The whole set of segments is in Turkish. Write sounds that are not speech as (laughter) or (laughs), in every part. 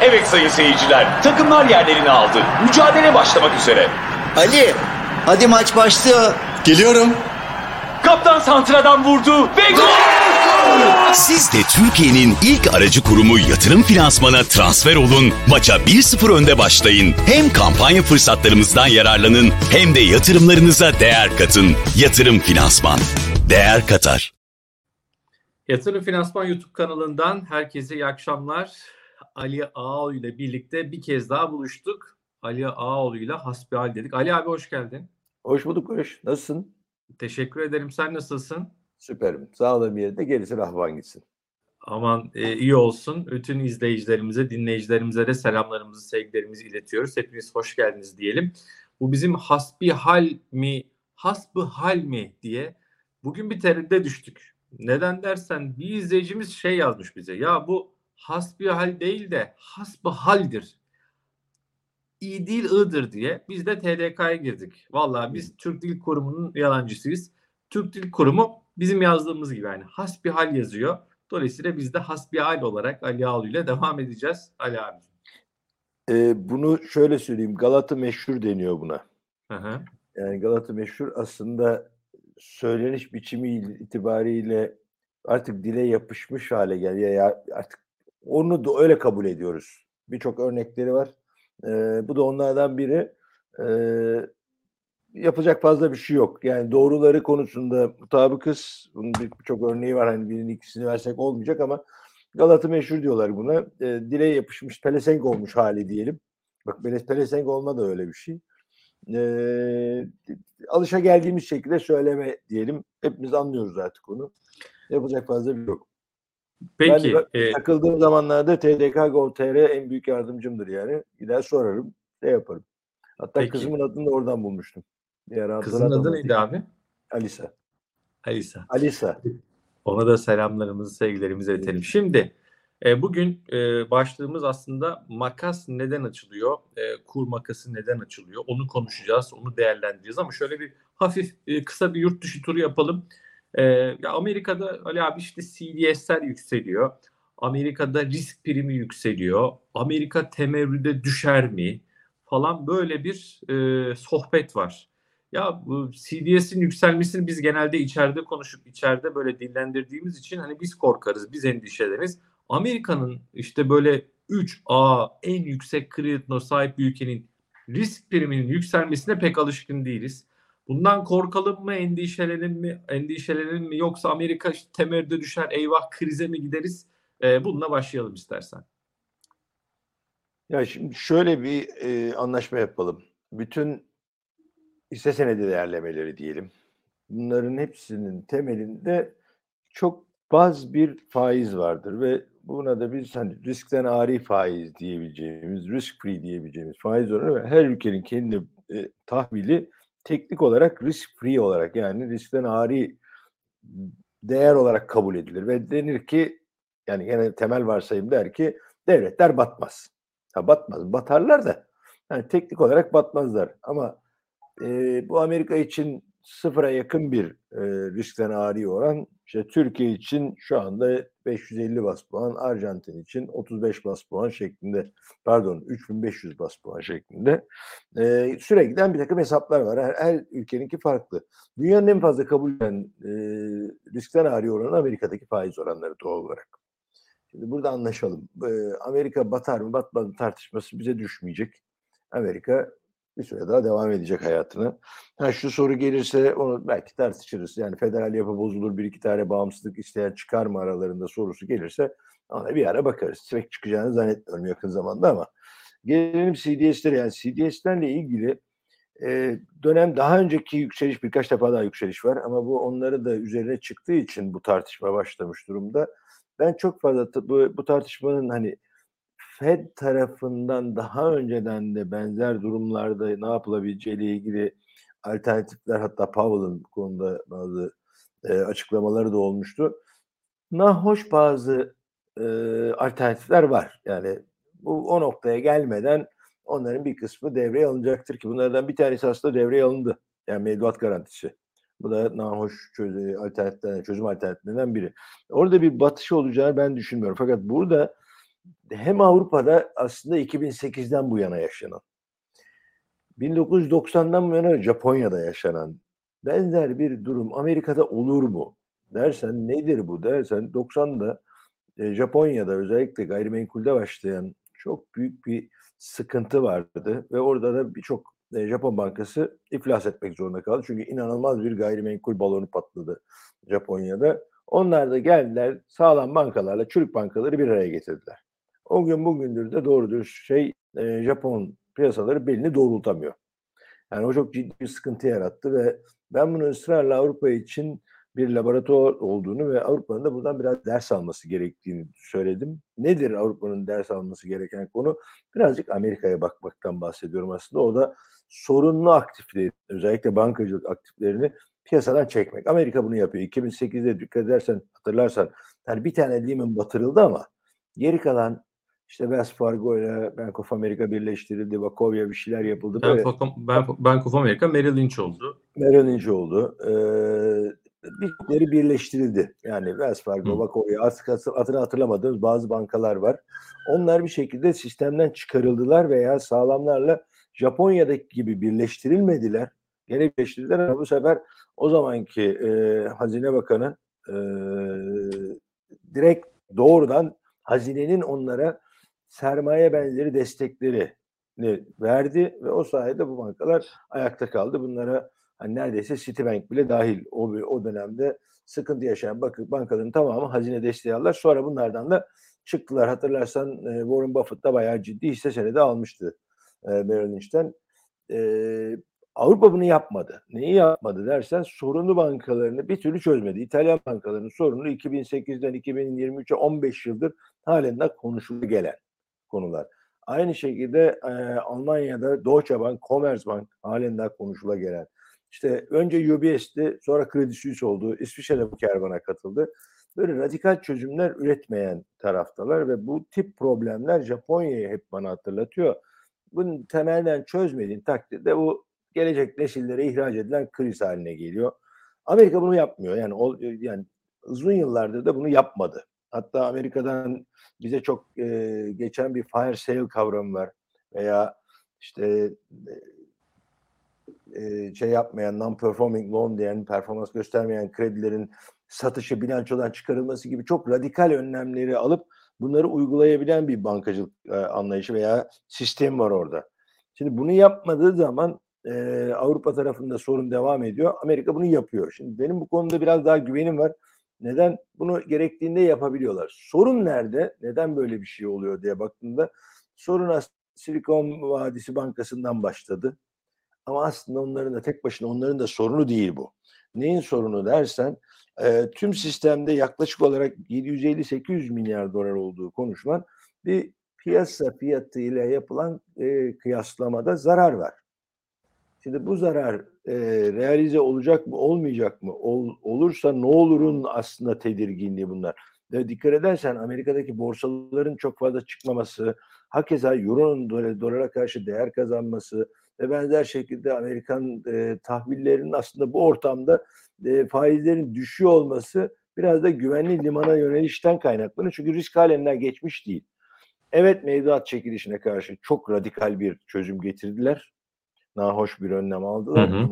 Evet sayın seyirciler, takımlar yerlerini aldı. Mücadele başlamak üzere. Ali, hadi maç başlıyor. Geliyorum. Kaptan Santra'dan vurdu ve gol! Siz de Türkiye'nin ilk aracı kurumu yatırım finansmana transfer olun, maça 1-0 önde başlayın. Hem kampanya fırsatlarımızdan yararlanın hem de yatırımlarınıza değer katın. Yatırım Finansman. Değer katar. Yatırım Finansman YouTube kanalından herkese iyi akşamlar. Ali Ağoğlu ile birlikte bir kez daha buluştuk. Ali Ağoğlu ile hasbihal dedik. Ali abi hoş geldin. Hoş bulduk Barış. Nasılsın? Teşekkür ederim. Sen nasılsın? Süperim. Sağlığım yerinde gerisi rahvan gitsin. Aman e, iyi olsun. Bütün izleyicilerimize, dinleyicilerimize de selamlarımızı, sevgilerimizi iletiyoruz. Hepiniz hoş geldiniz diyelim. Bu bizim hasbihal mi, hasbihal mi diye bugün bir terimde düştük. Neden dersen bir izleyicimiz şey yazmış bize. Ya bu hasbihal değil de hasbihaldir. İyi değil ı'dır diye biz de TDK'ya girdik. Vallahi biz Türk Dil Kurumu'nun yalancısıyız. Türk Dil Kurumu bizim yazdığımız gibi yani hasbihal yazıyor. Dolayısıyla biz de hasbihal olarak Ali Ağlu ile devam edeceğiz. Ali abi. Ee, bunu şöyle söyleyeyim. Galata meşhur deniyor buna. Hı hı. Yani Galata meşhur aslında söyleniş biçimi itibariyle artık dile yapışmış hale geliyor. Ya artık onu da öyle kabul ediyoruz. Birçok örnekleri var. Ee, bu da onlardan biri. Ee, yapacak fazla bir şey yok. Yani doğruları konusunda mutabıkız. Bunun birçok örneği var. Hani birinin ikisini versek olmayacak ama Galata meşhur diyorlar buna. E, dile yapışmış pelesenk olmuş hali diyelim. Bak pelesenk olma da öyle bir şey. E, alışa geldiğimiz şekilde söyleme diyelim. Hepimiz anlıyoruz artık onu. Yapacak fazla bir şey yok. Peki. Ben e, takıldığım zamanlarda TDK Gov.tr en büyük yardımcımdır yani. Gider sorarım. Ne yaparım. Hatta Peki. kızımın adını da oradan bulmuştum. Bir Kızın adı neydi abi? Alisa. Alisa. Alisa. Ona da selamlarımızı, sevgilerimizi iletelim. Şimdi e, bugün e, başlığımız aslında makas neden açılıyor, e, kur makası neden açılıyor onu konuşacağız, onu değerlendireceğiz. Ama şöyle bir hafif e, kısa bir yurt dışı turu yapalım. E, ya Amerika'da Ali abi işte CDS'ler yükseliyor. Amerika'da risk primi yükseliyor. Amerika temerrüde düşer mi? Falan böyle bir e, sohbet var. Ya bu CDS'in yükselmesini biz genelde içeride konuşup içeride böyle dillendirdiğimiz için hani biz korkarız, biz endişeleriz. Amerika'nın işte böyle 3A en yüksek kredi sahip bir ülkenin risk priminin yükselmesine pek alışkın değiliz. Bundan korkalım mı, endişelenelim mi, endişelenelim mi yoksa Amerika temelde düşer, eyvah krize mi gideriz? Ee, bununla başlayalım istersen. Ya şimdi şöyle bir e, anlaşma yapalım. Bütün hisse senedi değerlemeleri diyelim. Bunların hepsinin temelinde çok baz bir faiz vardır ve buna da biz hani riskten ari faiz diyebileceğimiz, risk free diyebileceğimiz faiz oranı ve her ülkenin kendi e, tahvili teknik olarak risk free olarak yani riskten ari değer olarak kabul edilir ve denir ki yani gene temel varsayım der ki devletler batmaz. Ha batmaz, batarlar da yani teknik olarak batmazlar ama e, bu Amerika için sıfıra yakın bir e, riskten ari oran. İşte Türkiye için şu anda 550 bas puan, Arjantin için 35 bas puan şeklinde, pardon 3500 bas puan şeklinde e, süre giden bir takım hesaplar var. Her, her ülkeninki farklı. Dünyanın en fazla kabul edilen e, riskten ari oranı Amerika'daki faiz oranları doğal olarak. Şimdi burada anlaşalım. E, Amerika batar mı batmaz mı tartışması bize düşmeyecek. Amerika bir süre daha devam edecek hayatına. Ha, şu soru gelirse onu belki tartışırız. Yani federal yapı bozulur bir iki tane bağımsızlık isteyen çıkar mı aralarında sorusu gelirse ona bir ara bakarız. Pek çıkacağını zannetmiyorum yakın zamanda ama gelelim CDS'lere yani CDS'lerle ilgili e, dönem daha önceki yükseliş birkaç defa daha yükseliş var ama bu onları da üzerine çıktığı için bu tartışma başlamış durumda. Ben çok fazla bu, bu tartışmanın hani Fed tarafından daha önceden de benzer durumlarda ne yapılabileceğiyle ilgili alternatifler hatta Powell'ın bu konuda bazı e, açıklamaları da olmuştu. Nahoş bazı e, alternatifler var. Yani bu o noktaya gelmeden onların bir kısmı devreye alınacaktır ki bunlardan bir tanesi aslında devreye alındı. Yani mevduat garantisi. Bu da nahoş çözüm, alternatiflerden, çözüm alternatiflerinden biri. Orada bir batış olacağını ben düşünmüyorum. Fakat burada hem Avrupa'da aslında 2008'den bu yana yaşanan, 1990'dan bu yana Japonya'da yaşanan benzer bir durum Amerika'da olur mu dersen nedir bu dersen 90'da e, Japonya'da özellikle gayrimenkulde başlayan çok büyük bir sıkıntı vardı ve orada da birçok e, Japon bankası iflas etmek zorunda kaldı. Çünkü inanılmaz bir gayrimenkul balonu patladı Japonya'da. Onlar da geldiler sağlam bankalarla çürük bankaları bir araya getirdiler. O gün bugündür de doğru dürüst şey e, Japon piyasaları belini doğrultamıyor. Yani o çok ciddi bir sıkıntı yarattı ve ben bunu ısrarla Avrupa için bir laboratuvar olduğunu ve Avrupa'nın da buradan biraz ders alması gerektiğini söyledim. Nedir Avrupa'nın ders alması gereken konu? Birazcık Amerika'ya bakmaktan bahsediyorum aslında. O da sorunlu aktifleri, özellikle bankacılık aktiflerini piyasadan çekmek. Amerika bunu yapıyor. 2008'de dikkat edersen, hatırlarsan yani bir tane Lehman batırıldı ama geri kalan işte Wells Fargo ile Bank of America birleştirildi. Wachovia bir şeyler yapıldı. Bank of, Bank of America Merrill Lynch oldu. Merrill Lynch oldu. Ee, birlikleri birleştirildi. Yani Wells Fargo, artık adını hatırlamadığımız bazı bankalar var. Onlar bir şekilde sistemden çıkarıldılar veya sağlamlarla Japonya'daki gibi birleştirilmediler. Gene birleştirildiler ama bu sefer o zamanki e, Hazine Bakanı e, direkt doğrudan hazinenin onlara sermaye benzeri destekleri verdi ve o sayede bu bankalar ayakta kaldı. Bunlara hani neredeyse Citibank bile dahil o, o dönemde sıkıntı yaşayan bakın bankaların tamamı hazine desteği aldılar. Sonra bunlardan da çıktılar. Hatırlarsan e, Warren Buffett da bayağı ciddi hisse senedi almıştı e, Merrill Lynch'ten. E, Avrupa bunu yapmadı. Neyi yapmadı dersen sorunlu bankalarını bir türlü çözmedi. İtalyan bankalarının sorunu 2008'den 2023'e 15 yıldır halen de konuşulu gelen konular. Aynı şekilde e, Almanya'da Deutsche Bank, Commerzbank halen daha konuşula gelen. İşte önce UBS'ti, sonra Credit Suisse oldu. İsviçre'de bu kervana katıldı. Böyle radikal çözümler üretmeyen taraftalar ve bu tip problemler Japonya'yı hep bana hatırlatıyor. Bunu temelden çözmediğin takdirde bu gelecek nesillere ihraç edilen kriz haline geliyor. Amerika bunu yapmıyor. Yani o, yani uzun yıllardır da bunu yapmadı. Hatta Amerika'dan bize çok e, geçen bir fire sale kavramı var veya işte e, şey yapmayan non-performing loan diyen performans göstermeyen kredilerin satışı bilançodan çıkarılması gibi çok radikal önlemleri alıp bunları uygulayabilen bir bankacılık e, anlayışı veya sistem var orada. Şimdi bunu yapmadığı zaman e, Avrupa tarafında sorun devam ediyor. Amerika bunu yapıyor. Şimdi benim bu konuda biraz daha güvenim var. Neden? Bunu gerektiğinde yapabiliyorlar. Sorun nerede? Neden böyle bir şey oluyor diye baktığımda sorun Silikon Vadisi Bankası'ndan başladı. Ama aslında onların da tek başına onların da sorunu değil bu. Neyin sorunu dersen e, tüm sistemde yaklaşık olarak 750-800 milyar dolar olduğu konuşulan bir piyasa fiyatı ile yapılan e, kıyaslamada zarar var. Şimdi bu zarar e, realize olacak mı olmayacak mı? Ol, olursa ne olurun aslında tedirginliği bunlar. Ve dikkat edersen Amerika'daki borsaların çok fazla çıkmaması, hakeza Euro'nun dolara karşı değer kazanması ve benzer şekilde Amerikan e, tahvillerinin aslında bu ortamda e, faizlerin düşüyor olması biraz da güvenli limana yönelişten kaynaklanıyor. Çünkü risk halinden geçmiş değil. Evet mevduat çekilişine karşı çok radikal bir çözüm getirdiler nahoş bir önlem aldılar. Hı hı.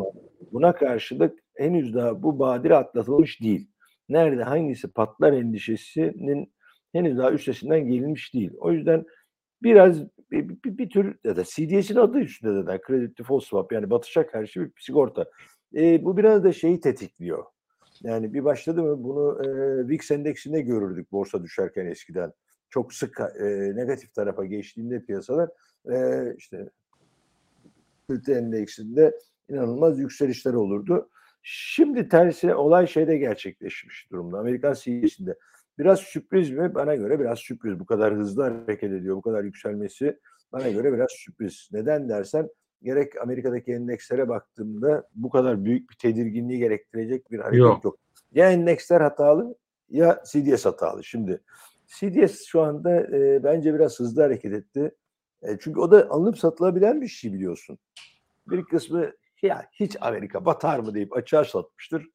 Buna karşılık henüz daha bu badire atlatılmış değil. Nerede hangisi patlar endişesinin henüz daha üstesinden gelinmiş değil. O yüzden biraz bir, bir, bir tür ya da CDS'in adı üstünde de Credit Default Swap yani batışa karşı bir sigorta. E, bu biraz da şeyi tetikliyor. Yani bir başladı mı bunu e, VIX endeksinde görürdük borsa düşerken eskiden. Çok sık e, negatif tarafa geçtiğinde piyasalar e, işte Kalite endeksinde inanılmaz yükselişler olurdu. Şimdi tersine olay şeyde gerçekleşmiş durumda. Amerikan CEO'sinde. Biraz sürpriz mi? Bana göre biraz sürpriz. Bu kadar hızlı hareket ediyor. Bu kadar yükselmesi bana göre biraz sürpriz. Neden dersen gerek Amerika'daki endekslere baktığımda bu kadar büyük bir tedirginliği gerektirecek bir hareket yok. yok. Ya endeksler hatalı ya CDS hatalı. Şimdi CDS şu anda e, bence biraz hızlı hareket etti. E, çünkü o da alınıp satılabilen bir şey biliyorsun. Bir kısmı ya hiç Amerika batar mı deyip açığa satmıştır.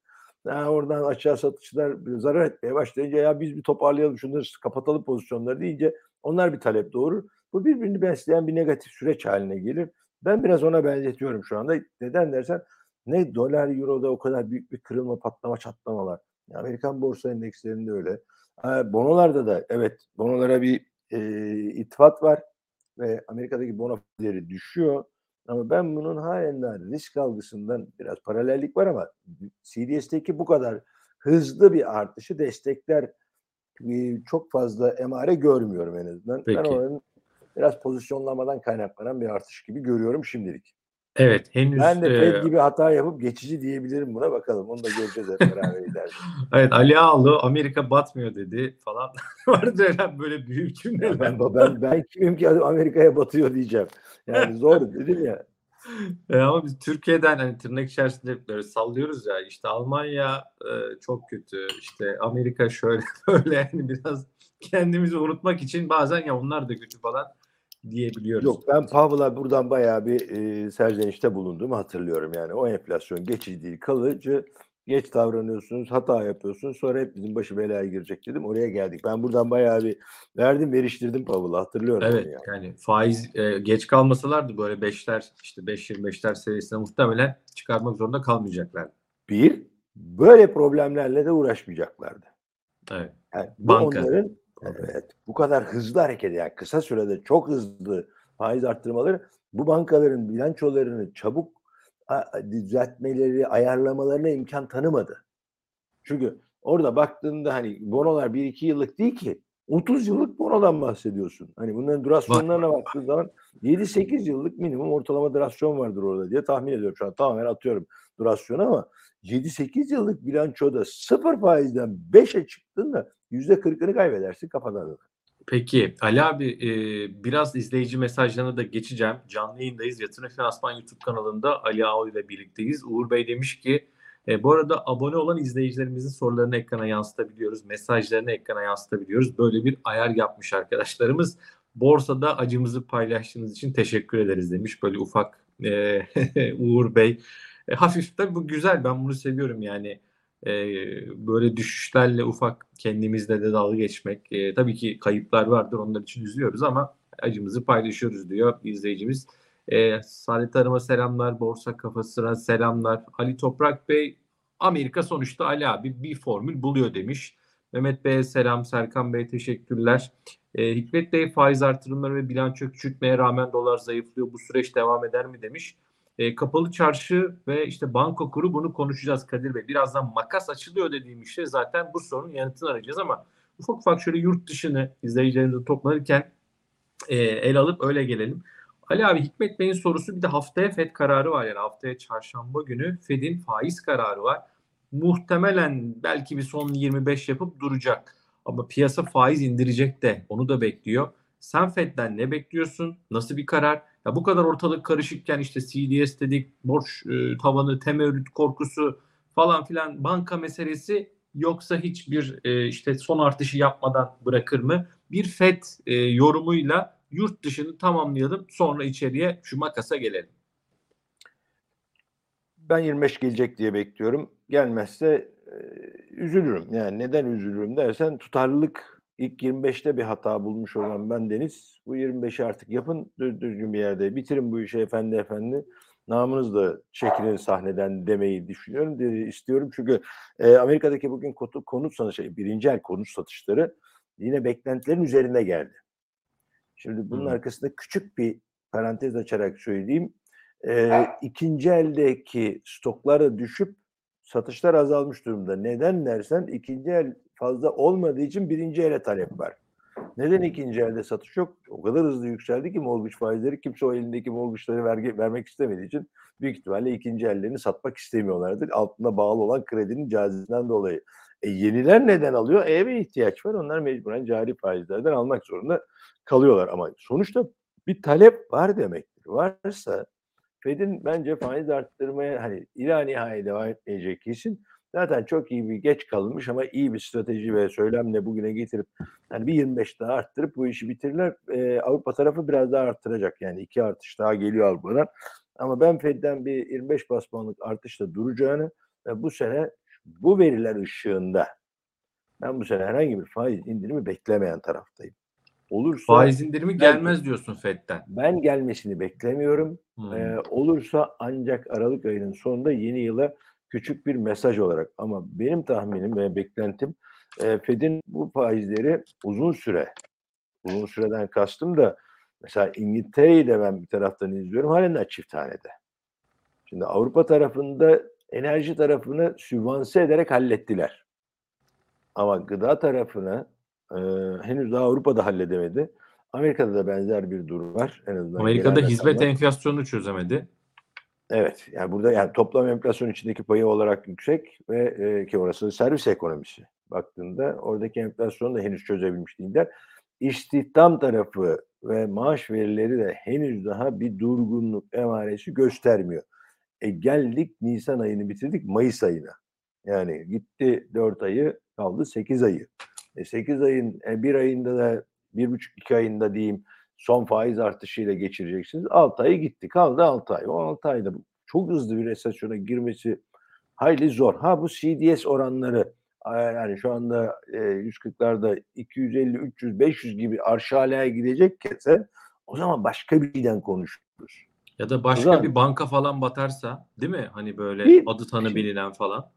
Yani oradan açığa satışlar zarar etmeye başlayınca ya biz bir toparlayalım şunları kapatalım pozisyonları deyince Onlar bir talep doğurur. Bu birbirini besleyen bir negatif süreç haline gelir. Ben biraz ona benzetiyorum şu anda. Neden dersen ne dolar euroda o kadar büyük bir kırılma patlama çatlamalar. Amerikan borsa endekslerinde öyle. Bonolarda da evet bonolara bir e, ittifat var ve Amerika'daki bono fiyatları düşüyor. Ama ben bunun halen risk algısından biraz paralellik var ama CDS'teki bu kadar hızlı bir artışı destekler çok fazla emare görmüyorum en azından. Peki. Ben onun biraz pozisyonlamadan kaynaklanan bir artış gibi görüyorum şimdilik. Evet henüz. Ben de Fed e, gibi hata yapıp geçici diyebilirim buna bakalım. Onu da göreceğiz hep beraber ileride. (laughs) evet Ali Ağlı Amerika batmıyor dedi falan. (laughs) Vardı öyle böyle büyük cümleler. Ben, ben, ben kimim ki Amerika'ya batıyor diyeceğim. Yani zor dedim ya. (laughs) E ama biz Türkiye'den hani tırnak içerisinde böyle sallıyoruz ya işte Almanya e, çok kötü işte Amerika şöyle böyle yani biraz kendimizi unutmak için bazen ya onlar da kötü falan diyebiliyoruz. Yok ben Pavl'a buradan bayağı bir e, serzenişte bulunduğumu hatırlıyorum. Yani o enflasyon geçici değil kalıcı. Geç davranıyorsunuz, hata yapıyorsunuz. Sonra hep bizim başı belaya girecek dedim. Oraya geldik. Ben buradan bayağı bir verdim, veriştirdim Pavl'a. Hatırlıyorum. Evet yani. yani faiz e, geç kalmasalardı böyle beşler işte 5 seviyesine muhtemelen çıkarmak zorunda kalmayacaklar. Bir, böyle problemlerle de uğraşmayacaklardı. Evet. Yani bu Banka. onların Evet. Bu kadar hızlı hareket yani kısa sürede çok hızlı faiz arttırmaları bu bankaların bilançolarını çabuk düzeltmeleri, ayarlamalarına imkan tanımadı. Çünkü orada baktığında hani bonolar 1-2 yıllık değil ki 30 yıllık bonodan bahsediyorsun. Hani bunların durasyonlarına baktığın zaman 7-8 yıllık minimum ortalama durasyon vardır orada diye tahmin ediyorum. Şu an tamamen atıyorum durasyonu ama 7-8 yıllık bilançoda sıfır faizden 5'e çıktığında yüzde kırkını kaybedersin kafadan. Peki Ali abi e, biraz izleyici mesajlarına da geçeceğim. Canlı yayındayız. Yatırım Finansman YouTube kanalında Ali Ağol ile birlikteyiz. Uğur Bey demiş ki e, bu arada abone olan izleyicilerimizin sorularını ekrana yansıtabiliyoruz. Mesajlarını ekrana yansıtabiliyoruz. Böyle bir ayar yapmış arkadaşlarımız. Borsada acımızı paylaştığınız için teşekkür ederiz demiş. Böyle ufak e, (laughs) Uğur Bey. E, hafif tabii bu güzel. Ben bunu seviyorum yani e, böyle düşüşlerle ufak kendimizle de dalga geçmek. E, tabii ki kayıplar vardır onlar için üzülüyoruz ama acımızı paylaşıyoruz diyor izleyicimiz. E, Saadet Arım'a selamlar, Borsa Kafası'na selamlar. Ali Toprak Bey, Amerika sonuçta Ali abi bir formül buluyor demiş. Mehmet Bey'e selam, Serkan Bey teşekkürler. E, Hikmet Bey faiz artırımları ve bilanço küçültmeye rağmen dolar zayıflıyor. Bu süreç devam eder mi demiş. E, kapalı çarşı ve işte banko kuru bunu konuşacağız Kadir Bey. Birazdan makas açılıyor dediğim işte zaten bu sorunun yanıtını arayacağız ama ufak ufak şöyle yurt dışını izleyicilerimizi toplanırken e, el alıp öyle gelelim. Ali abi Hikmet Bey'in sorusu bir de haftaya FED kararı var yani haftaya çarşamba günü FED'in faiz kararı var. Muhtemelen belki bir son 25 yapıp duracak. Ama piyasa faiz indirecek de onu da bekliyor. Sen FED'den ne bekliyorsun? Nasıl bir karar? Ya bu kadar ortalık karışıkken işte CDS dedik, borç e, tavanı, temerrüt korkusu falan filan banka meselesi yoksa hiçbir e, işte son artışı yapmadan bırakır mı? Bir FED e, yorumuyla yurt dışını tamamlayalım sonra içeriye şu makasa gelelim. Ben 25 gelecek diye bekliyorum. Gelmezse e, üzülürüm. Yani neden üzülürüm dersen tutarlılık İlk 25'te bir hata bulmuş olan ben Deniz. Bu 25'i artık yapın düzgün bir yerde. Bitirin bu işi efendi efendi. Namınız da çekilin sahneden demeyi düşünüyorum. De, istiyorum çünkü e, Amerika'daki bugün konut, satışları, birinci el konut satışları yine beklentilerin üzerinde geldi. Şimdi bunun hmm. arkasında küçük bir parantez açarak söyleyeyim. E, ikinci eldeki stoklar da düşüp satışlar azalmış durumda. Neden dersen ikinci el fazla olmadığı için birinci ele talep var. Neden ikinci elde satış yok? O kadar hızlı yükseldi ki mortgage faizleri kimse o elindeki mortgage'ları verge, vermek istemediği için büyük ihtimalle ikinci ellerini satmak istemiyorlardır. Altında bağlı olan kredinin cazibinden dolayı. E, yeniler neden alıyor? Eve ihtiyaç var. Onlar mecburen cari faizlerden almak zorunda kalıyorlar. Ama sonuçta bir talep var demektir. Varsa Fed'in bence faiz arttırmaya hani ila nihai devam etmeyecek kesin. Zaten çok iyi bir geç kalınmış ama iyi bir strateji ve söylemle bugüne getirip yani bir 25 daha arttırıp bu işi bitirirler. Ee, Avrupa tarafı biraz daha arttıracak yani iki artış daha geliyor Avrupa'dan. Ama ben Fed'den bir 25 bas puanlık artışla duracağını ve bu sene bu veriler ışığında ben bu sene herhangi bir faiz indirimi beklemeyen taraftayım. olursa Faiz indirimi gelmez diyorsun FED'den. ben gelmesini beklemiyorum. Hmm. Ee, olursa ancak Aralık ayının sonunda yeni yıla küçük bir mesaj olarak. Ama benim tahminim ve beklentim e, Fed'in bu faizleri uzun süre, uzun süreden kastım da mesela İngiltere'yi de ben bir taraftan izliyorum halen de çift hanede. Şimdi Avrupa tarafında enerji tarafını sübvanse ederek hallettiler. Ama gıda tarafını e, henüz daha Avrupa'da halledemedi. Amerika'da da benzer bir durum var. En azından Amerika'da hizmet rakamlar. enflasyonunu çözemedi. Evet. Yani burada yani toplam enflasyon içindeki payı olarak yüksek ve e, ki orası servis ekonomisi. Baktığında oradaki enflasyonu da henüz çözebilmiş değiller. İstihdam tarafı ve maaş verileri de henüz daha bir durgunluk emaresi göstermiyor. E geldik Nisan ayını bitirdik Mayıs ayına. Yani gitti 4 ayı kaldı 8 ayı. E 8 ayın e, bir ayında da bir buçuk iki ayında diyeyim son faiz artışıyla geçireceksiniz. 6 ayı gitti kaldı 6 ay. O 6 ayda çok hızlı bir resesyona girmesi hayli zor. Ha bu CDS oranları yani şu anda e, 140'larda 250, 300, 500 gibi arşalaya gidecekken o zaman başka bir şeyden konuşuruz. Ya da başka zaman- bir banka falan batarsa değil mi? Hani böyle Bir- adı tanı bilinen falan.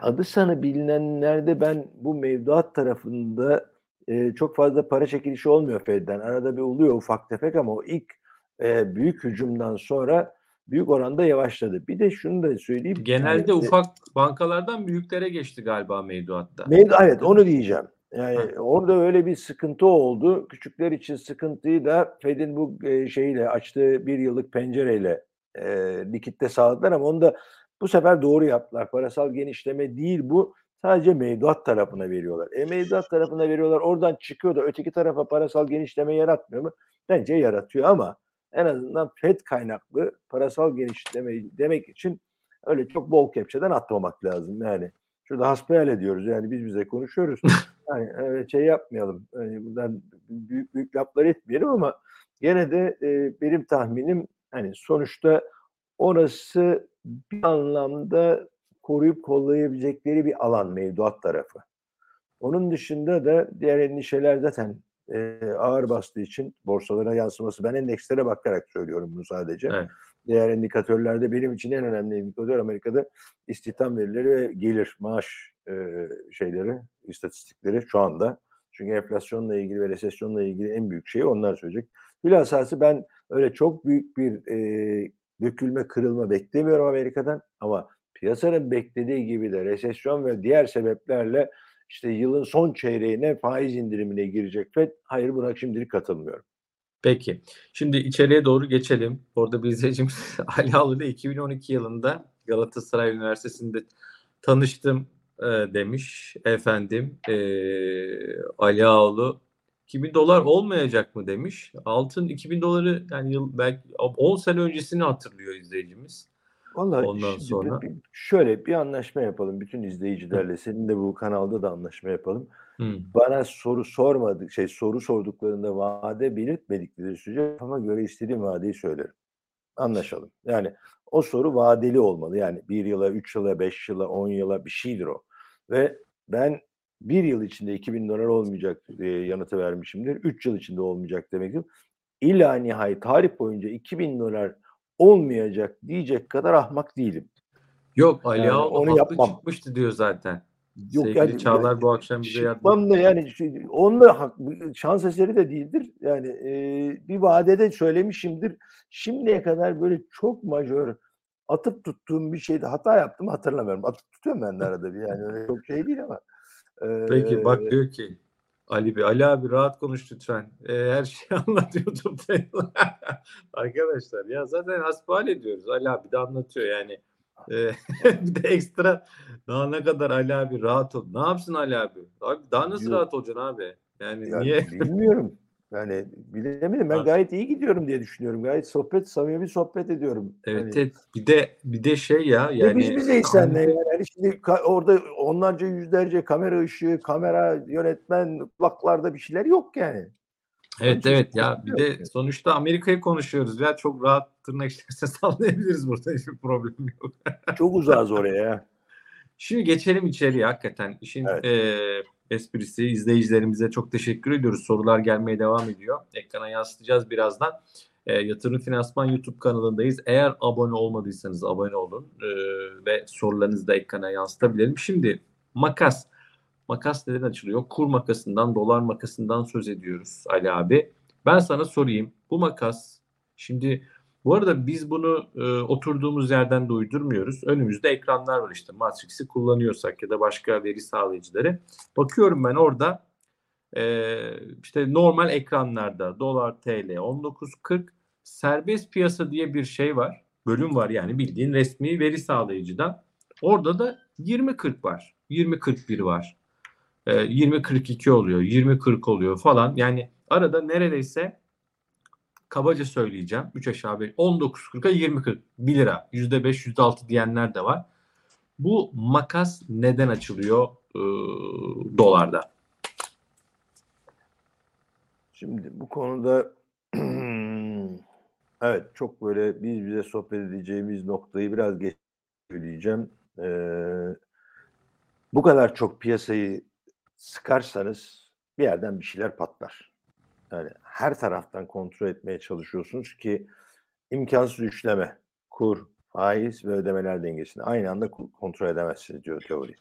Adı sana bilinenlerde ben bu mevduat tarafında e, çok fazla para çekilişi olmuyor Fed'den. Arada bir oluyor ufak tefek ama o ilk e, büyük hücumdan sonra büyük oranda yavaşladı. Bir de şunu da söyleyeyim. Genelde yani, e, ufak bankalardan büyüklere geçti galiba mevduatta. Mevdu, evet onu diyeceğim. Yani orada öyle bir sıkıntı oldu. Küçükler için sıkıntıyı da Fed'in bu e, şeyle açtığı bir yıllık pencereyle e, likitte sağladılar ama onu da bu sefer doğru yaptılar. Parasal genişleme değil bu. Sadece mevduat tarafına veriyorlar. E mevduat tarafına veriyorlar. Oradan çıkıyor da öteki tarafa parasal genişleme yaratmıyor mu? Bence yaratıyor ama en azından Fed kaynaklı parasal genişleme demek için öyle çok bol kepçeden atmamak lazım. Yani şurada hasbihal ediyoruz. Yani biz bize konuşuyoruz. (laughs) Yani şey yapmayalım. Yani buradan büyük büyük laflar etmeyelim ama gene de e, benim tahminim hani sonuçta orası bir anlamda koruyup kollayabilecekleri bir alan mevduat tarafı. Onun dışında da diğer endişeler zaten e, ağır bastığı için borsalara yansıması. Ben endekslere bakarak söylüyorum bunu sadece. Evet. Diğer indikatörlerde benim için en önemli indikatör Amerika'da istihdam verileri ve gelir, maaş e, şeyleri, istatistikleri şu anda. Çünkü enflasyonla ilgili ve resesyonla ilgili en büyük şeyi onlar söyleyecek. Bilhassa ben öyle çok büyük bir e, dökülme, kırılma beklemiyorum Amerika'dan ama piyasanın beklediği gibi de resesyon ve diğer sebeplerle işte yılın son çeyreğine faiz indirimine girecek FED. Hayır buna şimdilik katılmıyorum. Peki. Şimdi içeriye doğru geçelim. Orada bir izleyicimiz (laughs) Ali Ağlı ile 2012 yılında Galatasaray Üniversitesi'nde tanıştım e, demiş. Efendim e, Ali Ağlı 2000 dolar olmayacak mı demiş. Altın 2000 doları yani yıl belki 10 sene öncesini hatırlıyor izleyicimiz. Vallahi Ondan şimdi sonra? bir- şöyle bir anlaşma yapalım bütün izleyicilerle. Senin de bu kanalda da anlaşma yapalım. Hı. Bana soru sormadık, şey soru sorduklarında vade belirtmedikleri sürece kafama göre istediğim vadeyi söylerim. Anlaşalım. Yani o soru vadeli olmalı. Yani bir yıla, üç yıla, beş yıla, on yıla bir şeydir o. Ve ben bir yıl içinde 2000 dolar olmayacak diye yanıtı vermişimdir. Üç yıl içinde olmayacak demektir. İlla nihai tarih boyunca 2000 dolar olmayacak diyecek kadar ahmak değilim. Yok Ali Yani Ağlı onu yapmam. çıkmıştı diyor zaten. Yok Sevgili yani- Çağlar bu akşam bize yardım da yani onunla şans eseri de değildir. Yani e, bir vadede söylemişimdir. Şimdiye kadar böyle çok majör atıp tuttuğum bir şeyde hata yaptım hatırlamıyorum. Atıp tutuyorum ben de arada bir yani öyle çok şey değil ama. e, Peki bak diyor ki Ali Bey, Ali abi rahat konuş lütfen. Ee, her şeyi (laughs) anlat YouTube'da. (laughs) Arkadaşlar ya zaten hasbihal ediyoruz. Ali abi de anlatıyor yani. Ee, (laughs) bir de ekstra daha ne kadar Ali abi rahat ol. Ne yapsın Ali abi? Abi daha nasıl Yok. rahat olacaksın abi? Yani yani niye? bilmiyorum. Yani bilemedim. Ben gayet iyi gidiyorum diye düşünüyorum. Gayet sohbet, samimi sohbet ediyorum. Evet, evet. bir de bir de şey ya Yani, yani biz bizeyiz senle. Yani şimdi ka- orada onlarca yüzlerce kamera ışığı, kamera yönetmen, kulaklarda bir şeyler yok yani. Evet Onun evet ya bir de yani. sonuçta Amerika'yı konuşuyoruz ya çok rahat tırnak içerisinde (laughs) sallayabiliriz burada hiçbir problem yok. Çok uzağız oraya ya. Şimdi geçelim içeriye hakikaten. İşin Evet. eee, esprisi. İzleyicilerimize çok teşekkür ediyoruz. Sorular gelmeye devam ediyor. Ekrana yansıtacağız birazdan. E, Yatırım Finansman YouTube kanalındayız. Eğer abone olmadıysanız abone olun e, ve sorularınızı da ekrana yansıtabilirim. Şimdi makas. Makas neden açılıyor? Kur makasından, dolar makasından söz ediyoruz Ali abi. Ben sana sorayım. Bu makas şimdi bu arada biz bunu e, oturduğumuz yerden de uydurmuyoruz. Önümüzde ekranlar var işte. Matrix'i kullanıyorsak ya da başka veri sağlayıcıları. Bakıyorum ben orada e, işte normal ekranlarda dolar TL 19.40 serbest piyasa diye bir şey var. Bölüm var yani bildiğin resmi veri sağlayıcıdan. Orada da 20.40 var. 20.41 var. E, 20.42 oluyor. 20.40 oluyor falan. Yani arada neredeyse kabaca söyleyeceğim. 3 aşağı 5. 19.40'a 20.40. 1 lira. %5, %6 diyenler de var. Bu makas neden açılıyor e, dolarda? Şimdi bu konuda (clears throat) evet çok böyle biz bize sohbet edeceğimiz noktayı biraz geç söyleyeceğim. Ee, bu kadar çok piyasayı sıkarsanız bir yerden bir şeyler patlar. Yani her taraftan kontrol etmeye çalışıyorsunuz ki imkansız üçleme, kur, faiz ve ödemeler dengesini aynı anda kontrol edemezsiniz diyor teori.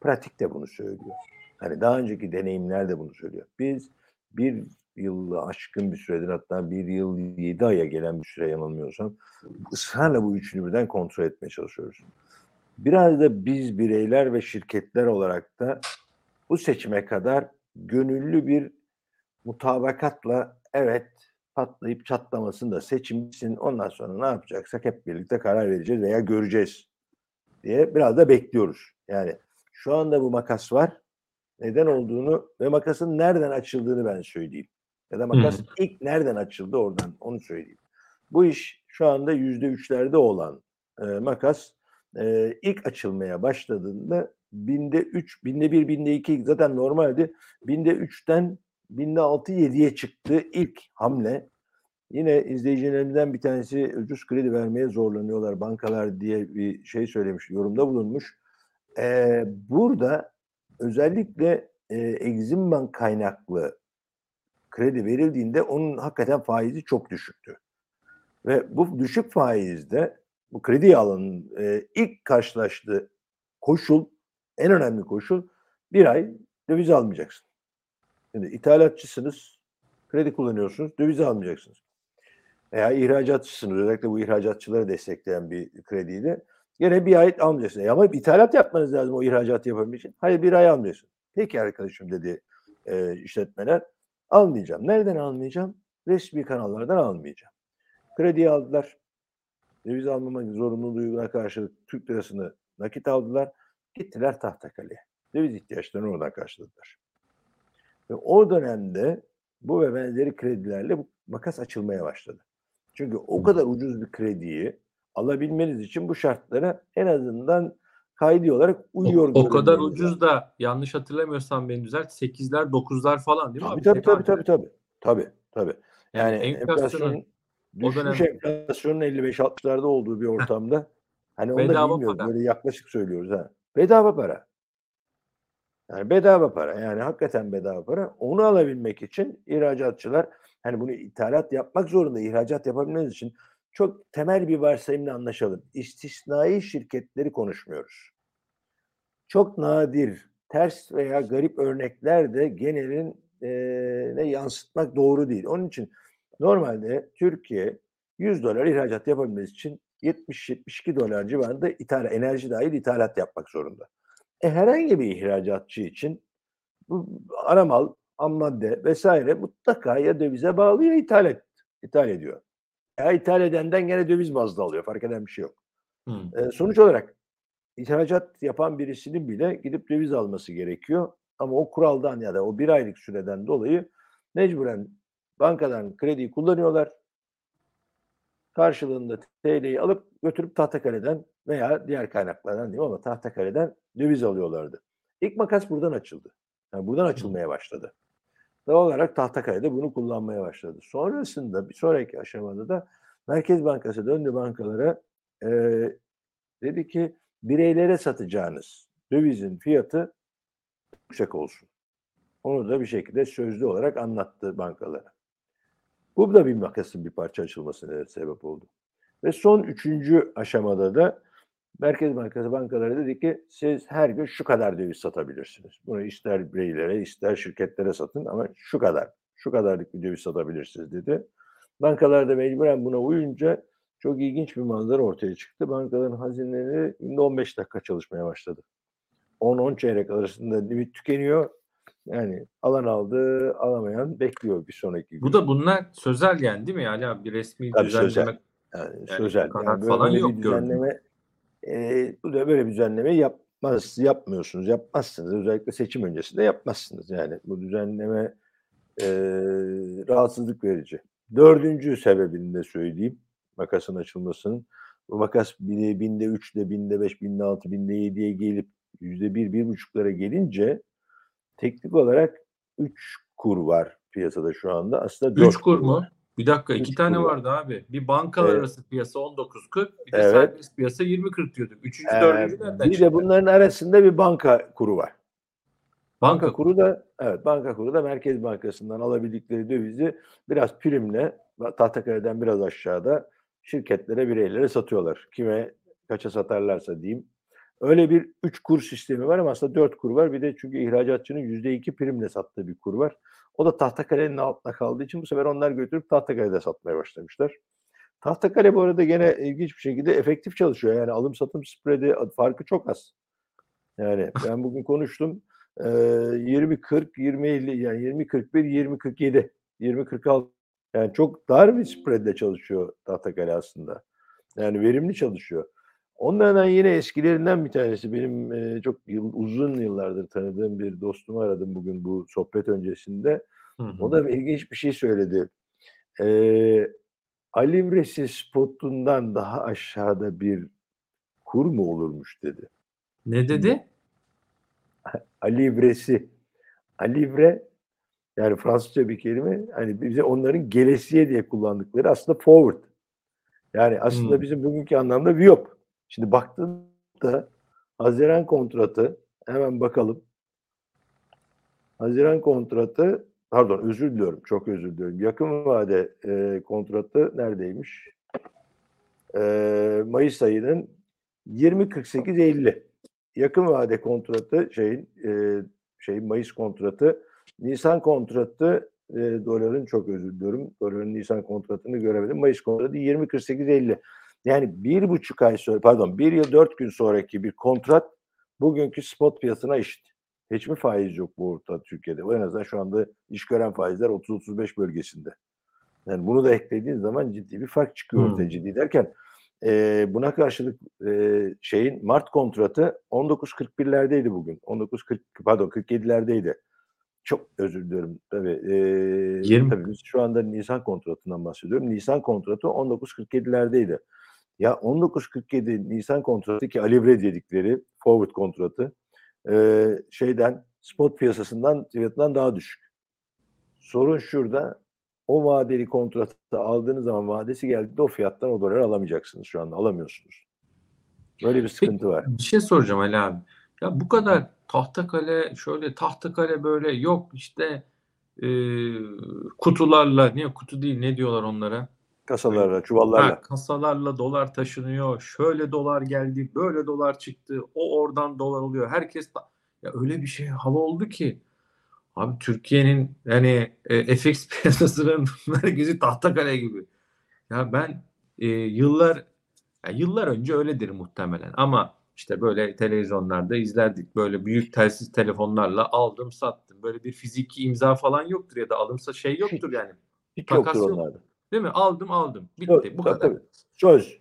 Pratik de bunu söylüyor. Hani daha önceki deneyimler de bunu söylüyor. Biz bir yılı aşkın bir süredir hatta bir yıl yedi aya gelen bir süre yanılmıyorsam ısrarla bu üçünü birden kontrol etmeye çalışıyoruz. Biraz da biz bireyler ve şirketler olarak da bu seçime kadar gönüllü bir mutabakatla evet patlayıp çatlamasın da seçimsin ondan sonra ne yapacaksak hep birlikte karar vereceğiz veya göreceğiz diye biraz da bekliyoruz. Yani şu anda bu makas var. Neden olduğunu ve makasın nereden açıldığını ben söyleyeyim. Ya da makas Hı. ilk nereden açıldı oradan onu söyleyeyim. Bu iş şu anda yüzde üçlerde olan e, makas e, ilk açılmaya başladığında binde üç, binde bir, binde iki zaten normaldi. Binde üçten binde altı yediye çıktı ilk hamle. Yine izleyicilerimizden bir tanesi ucuz kredi vermeye zorlanıyorlar bankalar diye bir şey söylemiş, yorumda bulunmuş. Ee, burada özellikle e, Exim Bank kaynaklı kredi verildiğinde onun hakikaten faizi çok düşüktü. Ve bu düşük faizde bu kredi alanın e, ilk karşılaştığı koşul, en önemli koşul bir ay döviz almayacaksın. Şimdi ithalatçısınız, kredi kullanıyorsunuz, döviz almayacaksınız. Veya ihracatçısınız, özellikle bu ihracatçıları destekleyen bir krediyle gene bir ay almayacaksınız. Ama ithalat yapmanız lazım o ihracat yapabilmek için. Hayır bir ay almıyorsun. Peki arkadaşım dedi e, işletmeler. Almayacağım. Nereden almayacağım? Resmi kanallardan almayacağım. Krediyi aldılar. Döviz almamak zorunluluğuna karşılık Türk lirasını nakit aldılar. Gittiler Tahtakale'ye. Döviz ihtiyaçlarını oradan karşıladılar. Ve o dönemde bu ve benzeri kredilerle bu makas açılmaya başladı. Çünkü o kadar ucuz bir krediyi alabilmeniz için bu şartlara en azından kaydi olarak uyuyor. O, o kadar ucuz da yanlış hatırlamıyorsam beni düzelt 8'ler 9'lar falan değil mi Tabii abi? tabii tabii tabii tabii. Tabii tabii. Yani, Yani enflasyonun düşmüş dönem- enflasyonun 55-60'larda olduğu bir ortamda hani onu da bilmiyoruz. para. Böyle yaklaşık söylüyoruz ha. Bedava para. Yani bedava para. Yani hakikaten bedava para. Onu alabilmek için ihracatçılar hani bunu ithalat yapmak zorunda. ihracat yapabilmeniz için çok temel bir varsayımla anlaşalım. İstisnai şirketleri konuşmuyoruz. Çok nadir, ters veya garip örnekler de genelin eee, ne yansıtmak doğru değil. Onun için normalde Türkiye 100 dolar ihracat yapabilmesi için 70-72 dolar civarında ithal, enerji dahil ithalat yapmak zorunda. E, herhangi bir ihracatçı için bu ara mal, ham madde vesaire mutlaka ya dövize bağlı ya ithal, et, ithal ediyor. Ya ithal edenden gene döviz bazlı alıyor. Fark eden bir şey yok. Hı. E, sonuç olarak ihracat yapan birisinin bile gidip döviz alması gerekiyor. Ama o kuraldan ya da o bir aylık süreden dolayı mecburen bankadan krediyi kullanıyorlar. Karşılığında TL'yi alıp götürüp Tahtakale'den veya diğer kaynaklardan diyeyim ama Tahtakale'den döviz alıyorlardı. İlk makas buradan açıldı. Yani buradan açılmaya başladı. Doğal olarak Tahtakale'de bunu kullanmaya başladı. Sonrasında bir sonraki aşamada da Merkez Bankası döndü bankalara eee, dedi ki bireylere satacağınız dövizin fiyatı yüksek olsun. Onu da bir şekilde sözlü olarak anlattı bankalara. Bu da bir makasın bir parça açılmasına sebep oldu. Ve son üçüncü aşamada da Merkez Bankası bankalara dedi ki siz her gün şu kadar döviz satabilirsiniz. Bunu ister bireylere ister şirketlere satın ama şu kadar, şu kadarlık bir döviz satabilirsiniz dedi. Bankalar da mecburen buna uyunca çok ilginç bir manzara ortaya çıktı. Bankaların hazineleri günde 15 dakika çalışmaya başladı. 10-10 çeyrek arasında limit tükeniyor. Yani alan aldı, alamayan bekliyor bir sonraki gün. Bu da bunlar sözel yani değil mi? Yani bir resmi Tabii düzenleme sözel. Yani, Yani sözel. Yani falan bir yok gördüm. E, bu da böyle bir düzenleme yapmaz, yapmıyorsunuz, yapmazsınız. Özellikle seçim öncesinde yapmazsınız. Yani bu düzenleme e, rahatsızlık verici. Dördüncü sebebini de söyleyeyim. Makasın açılmasının. Bu makas binde, binde üçle, binde beş, binde altı, binde yediye gelip yüzde bir, bir buçuklara gelince teknik olarak üç kur var piyasada şu anda. Aslında dört 3 kur mu? var. Bir dakika iki Üç tane vardı abi. Bir bankalar Evet. arası piyasa 19.40 bir de Evet. serbest piyasa 20.40 diyorduk. Üçüncü Ee, dördüncü nereden bir çıktı? de bunların arasında bir banka kuru var. banka, Banka kuru da evet banka kuru da Merkez Bankası'ndan alabildikleri dövizi biraz primle tahtakaleden biraz aşağıda şirketlere, bireylere satıyorlar. Kime kaça satarlarsa diyeyim. Öyle bir üç kur sistemi var ama aslında dört kur var. Bir de çünkü ihracatçının yüzde iki primle sattığı bir kur var. O da Tahtakale'nin altında kaldığı için bu sefer onlar götürüp Tahtakale'de satmaya başlamışlar. Tahtakale bu arada gene ilginç bir şekilde efektif çalışıyor. Yani alım satım spreadi farkı çok az. Yani (laughs) ben bugün konuştum. Ee, 20-40, 20-50 yani 20-41, 20-47, 20-46 yani çok dar bir spreadle çalışıyor Tahtakale aslında. Yani verimli çalışıyor. Onlardan yine eskilerinden bir tanesi benim e, çok yıl, uzun yıllardır tanıdığım bir dostumu aradım bugün bu sohbet öncesinde. Hı hı. O da ilginç bir şey söyledi. Ee, Alivresi spotundan daha aşağıda bir kur mu olurmuş dedi. Ne dedi? (laughs) Alivresi. Alivre yani Fransızca bir kelime. Hani bize onların gelesiye diye kullandıkları aslında forward. Yani aslında Hmm. bizim bugünkü anlamda VIOP. Şimdi baktığında Haziran kontratı hemen bakalım. Haziran kontratı pardon özür diliyorum. Çok özür diliyorum. Yakın vade e, kontratı neredeymiş? E, Mayıs ayının 20.48.50. Yakın vade kontratı şeyin e, şey Mayıs kontratı Nisan kontratı e, doların çok özür diliyorum. Doların Nisan kontratını göremedim. Mayıs kontratı 20.48.50. Yani bir buçuk ay sonra pardon bir yıl dört gün sonraki bir kontrat bugünkü spot piyasasına eşit. Hiç mi faiz yok bu orta Türkiye'de? En azından şu anda iş gören faizler 30-35 bölgesinde. Yani bunu da eklediğin zaman ciddi bir fark çıkıyor ortaya Hmm. ciddi derken e, buna karşılık e, şeyin Mart kontratı 19.41'lerdeydi bugün. 19.40 pardon 47'lerdeydi. Çok özür diliyorum. Tabii, e, 20. tabii biz şu anda Nisan kontratından bahsediyorum. Nisan kontratı 19.47'lerdeydi. Ya 19.47 Nisan kontratı ki Alivre dedikleri forward kontratı e, şeyden spot piyasasından fiyatından daha düşük. Sorun şurada o vadeli kontratı aldığınız zaman vadesi geldiğinde o fiyattan o doları alamayacaksınız şu anda alamıyorsunuz. Böyle bir sıkıntı var. Bir şey soracağım Ali abi. Ya bu kadar tahtakale şöyle tahtakale böyle yok işte e, kutularla niye kutu değil ne diyorlar onlara? Kasalarla, çuvallarla. Ha, kasalarla dolar taşınıyor. Şöyle dolar geldi, böyle dolar çıktı. O oradan dolar oluyor. Herkes da- ya öyle bir şey hava oldu ki abi Türkiye'nin yani e, FX (laughs) piyasasının merkezi Tahtakale gibi. Ya ben e, yıllar ya yıllar önce öyledir muhtemelen ama işte böyle televizyonlarda izlerdik. Böyle büyük telsiz telefonlarla aldım sattım. Böyle bir fiziki imza falan yoktur ya da alımsa şey yoktur yani. Hiç takas yoktur yok. Değil mi? Aldım aldım. Bitti. Tabii, Bu kadar. tabii. Söz.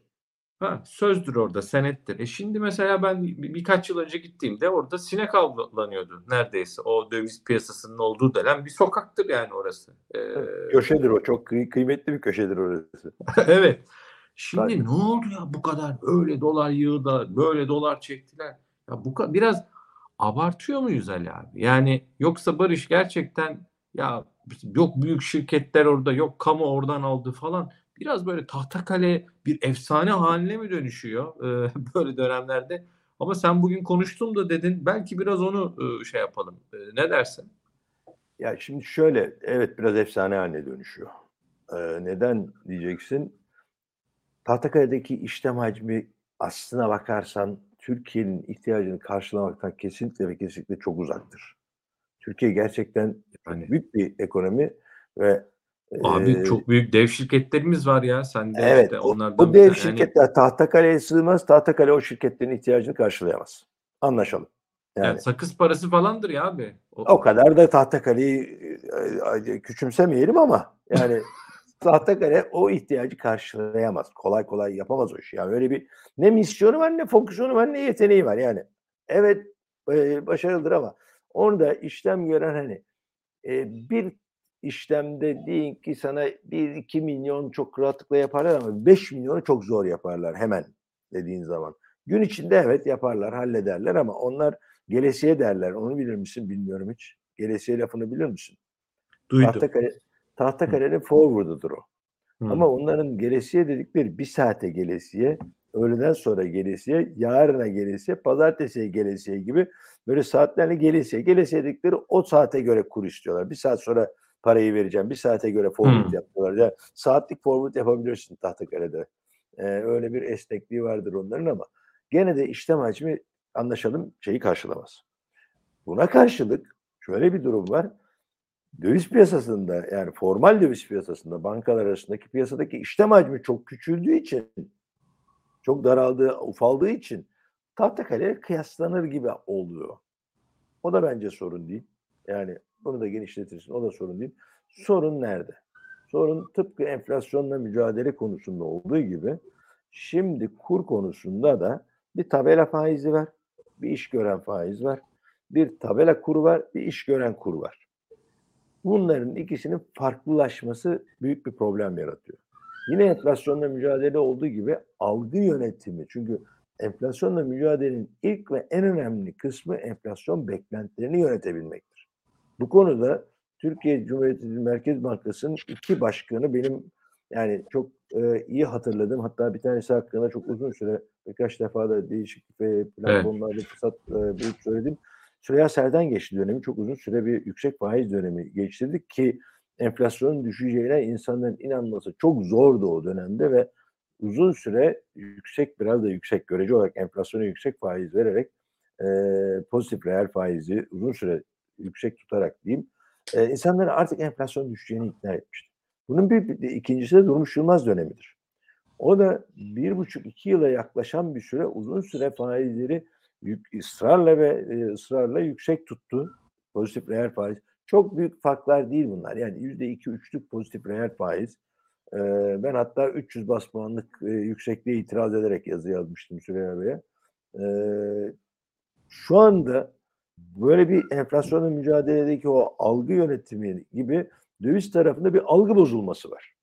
Ha, sözdür orada, senettir. E şimdi mesela ben bir, birkaç yıl önce gittiğimde orada sinek avlanıyordu neredeyse. O döviz piyasasının olduğu dönem bir sokaktır yani orası. Ee, Köşedir o. Çok kıy- kıymetli bir köşedir orası. (laughs) evet. Şimdi Tabii. ne oldu ya bu kadar öyle dolar yığdı, böyle dolar çektiler. Ya bu biraz abartıyor muyuz Ali abi? Yani yoksa Barış gerçekten ya yok büyük şirketler orada, yok kamu oradan aldı falan. Biraz böyle tahtakale bir efsane haline mi dönüşüyor e, (laughs) böyle dönemlerde? Ama sen bugün konuştum da dedin belki biraz onu e, şey yapalım. E, ne dersin? Ya şimdi şöyle, evet biraz efsane haline dönüşüyor. Ee, neden diyeceksin? Tahtakale'deki işlem hacmi aslına bakarsan Türkiye'nin ihtiyacını karşılamaktan kesinlikle ve kesinlikle çok uzaktır. Türkiye gerçekten Yani. büyük bir ekonomi ve Abi e, çok büyük dev şirketlerimiz var ya. Sen de evet işte o, onlardan o bir dev tane. Yani şirketler Tahtakale'ye sığmaz. Tahtakale o şirketlerin ihtiyacını karşılayamaz. Anlaşalım. Yani yani sakız parası falandır ya abi. O, o kadar da Tahtakale'yi küçümsemeyelim ama yani (laughs) Tahtakale o ihtiyacı karşılayamaz. Kolay kolay yapamaz o işi. Yani öyle bir ne misyonu var ne fonksiyonu var ne yeteneği var. Yani evet başarılıdır ama orada işlem gören hani e, bir işlemde deyin ki sana 1-2 milyon çok rahatlıkla yaparlar ama 5 milyonu çok zor yaparlar hemen dediğin zaman. Gün içinde evet yaparlar, hallederler ama onlar gelesiye derler. Onu bilir misin bilmiyorum hiç. Gelesiye lafını bilir misin? duydum. Tahtakale, Tahtakale'nin forward'ıdır o. Hı. Ama onların gelesiye dedikleri bir saate gelesiye, öğleden sonra gelesiye, yarına gelesiye, pazartesiye gelesiye gibi böyle saatlerle gelesiye. Gelesiye dedikleri o saate göre kur istiyorlar. Bir saat sonra parayı vereceğim. Bir saate göre forward Hmm. yapıyorlar. Yani saatlik forward yapabilirsin Tahtakale'de. Ee, öyle bir esnekliği vardır onların ama gene de işlem hacmi anlaşalım şeyi karşılamaz. Buna karşılık şöyle bir durum var. Döviz piyasasında yani formal döviz piyasasında bankalar arasındaki piyasadaki işlem hacmi çok küçüldüğü için çok daraldığı, ufaldığı için Tahtakale kıyaslanır gibi oluyor. O da bence sorun değil. Yani bunu da genişletirsin. O da sorun değil. Sorun nerede? Sorun tıpkı enflasyonla mücadele konusunda olduğu gibi şimdi kur konusunda da bir tabela faizi var. Bir iş gören faiz var. Bir tabela kuru var. Bir iş gören kur var. Bunların ikisinin farklılaşması büyük bir problem yaratıyor. Yine enflasyonla mücadele olduğu gibi algı yönetimi. Çünkü enflasyonla mücadelenin ilk ve en önemli kısmı enflasyon beklentilerini yönetebilmektir. Bu konuda Türkiye Cumhuriyeti Merkez Bankası'nın iki başkanı benim yani çok e, iyi hatırladım. Hatta bir tanesi hakkında çok uzun süre birkaç defa da değişik e, platformlarda fırsat e, bulup söyledim. Süreyya Serden geçti dönemi. Çok uzun süre bir yüksek faiz dönemi geçirdik ki enflasyonun düşeceğine insanların inanması çok zordu o dönemde ve uzun süre yüksek biraz da yüksek görece olarak enflasyona yüksek faiz vererek e, pozitif reel faizi uzun süre yüksek tutarak diyeyim e, insanları artık enflasyon düşeceğini ikna etmişti. Bunun bir, bir ikincisi de Durmuş Yılmaz dönemidir. O da bir buçuk iki yıla yaklaşan bir süre uzun süre faizleri yük, ısrarla ve e, ısrarla yüksek tuttu. Pozitif reel faiz. Çok büyük farklar değil bunlar. Yani yüzde iki üçlük pozitif reel faiz. E, ben hatta 300 bas puanlık e, yüksekliğe itiraz ederek yazı yazmıştım Süreyya Bey'e. E, şu anda böyle bir enflasyonla mücadeledeki o algı yönetimi gibi döviz tarafında bir algı bozulması var.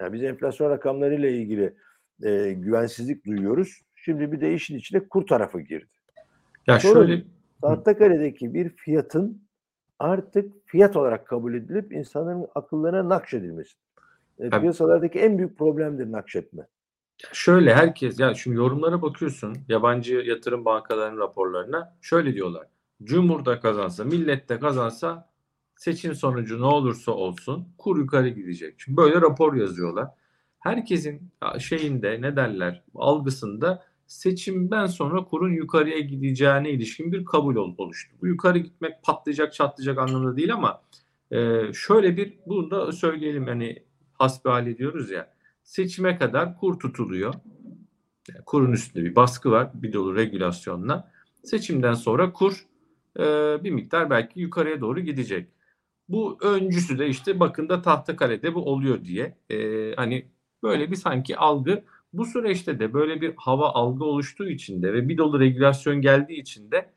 Yani biz enflasyon rakamlarıyla ilgili e, güvensizlik duyuyoruz. Şimdi bir de işin içine kur tarafı girdi. Ya Sorun, şöyle Tahtakale'deki bir fiyatın artık fiyat olarak kabul edilip insanların akıllarına nakşedilmesi. E, piyasalardaki en büyük problemdir nakşetme. Şöyle herkes ya şimdi yorumlara bakıyorsun yabancı yatırım bankalarının raporlarına şöyle diyorlar. Cumhur'da kazansa, millet de kazansa seçim sonucu ne olursa olsun kur yukarı gidecek. Şimdi böyle rapor yazıyorlar. Herkesin şeyinde ne derler algısında seçimden sonra kurun yukarıya gideceğine ilişkin bir kabul ol- oluştu. Bu yukarı gitmek patlayacak çatlayacak anlamında değil ama e, şöyle bir bunu da söyleyelim hani hasbihal ediyoruz ya seçime kadar kur tutuluyor. Yani kurun üstünde bir baskı var bir dolu regülasyonla. Seçimden sonra kur e, bir miktar belki yukarıya doğru gidecek. Bu öncüsü de işte bakın da Tahtakale'de bu oluyor diye e, hani böyle bir sanki algı bu süreçte de böyle bir hava algı oluştuğu için de ve bir dolu regülasyon geldiği için de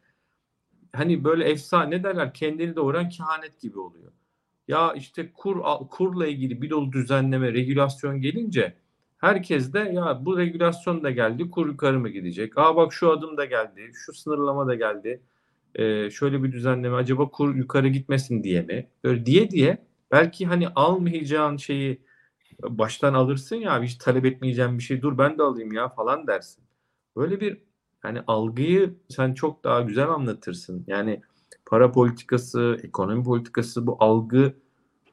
hani böyle efsane ne derler kendini doğuran kehanet gibi oluyor. Ya işte kur kurla ilgili bir dolu düzenleme, regülasyon gelince herkes de ya bu regülasyon da geldi, kur yukarı mı gidecek? Aa bak şu adım da geldi, şu sınırlama da geldi. Ee, şöyle bir düzenleme acaba kur yukarı gitmesin diye mi? Böyle diye diye belki hani almayacağın şeyi baştan alırsın ya hiç talep etmeyeceğim bir şey dur ben de alayım ya falan dersin. Böyle bir hani algıyı sen çok daha güzel anlatırsın. Yani para politikası, ekonomi politikası, bu algı,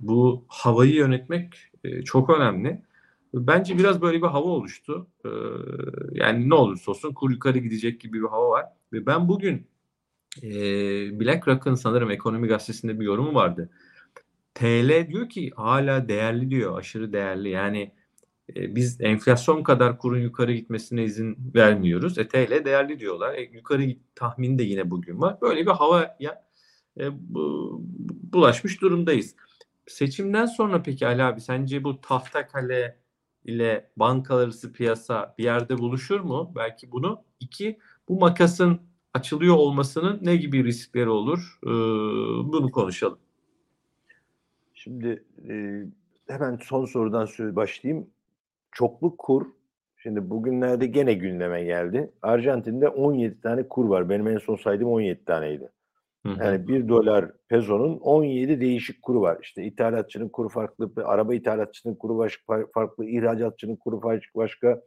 bu havayı yönetmek e, çok önemli. Bence biraz böyle bir hava oluştu. E, yani ne olursa olsun kur yukarı gidecek gibi bir hava var. Ve ben bugün e, BlackRock'ın sanırım Ekonomi Gazetesi'nde bir yorumu vardı. TL diyor ki hala değerli diyor, aşırı değerli. Yani e, biz enflasyon kadar kurun yukarı gitmesine izin vermiyoruz. E, TL değerli diyorlar. E, yukarı tahmin de yine bugün var. Böyle bir havaya e, bu, bulaşmış durumdayız. Seçimden sonra peki Ali abi sence bu tahta kale ile bankalar piyasa bir yerde buluşur mu? Belki bunu. iki bu makasın açılıyor olmasının ne gibi riskleri olur? Ee, bunu konuşalım. Şimdi e, hemen son sorudan başlayayım. Çoklu kur. Şimdi bugünlerde gene gündeme geldi. Arjantin'de 17 tane kur var. Benim en son saydığım 17 taneydi. Hı hı. Yani 1 dolar pezonun 17 değişik kuru var. İşte ithalatçının kuru farklı, araba ithalatçının kuru başka, farklı, ihracatçının kuru başka, başka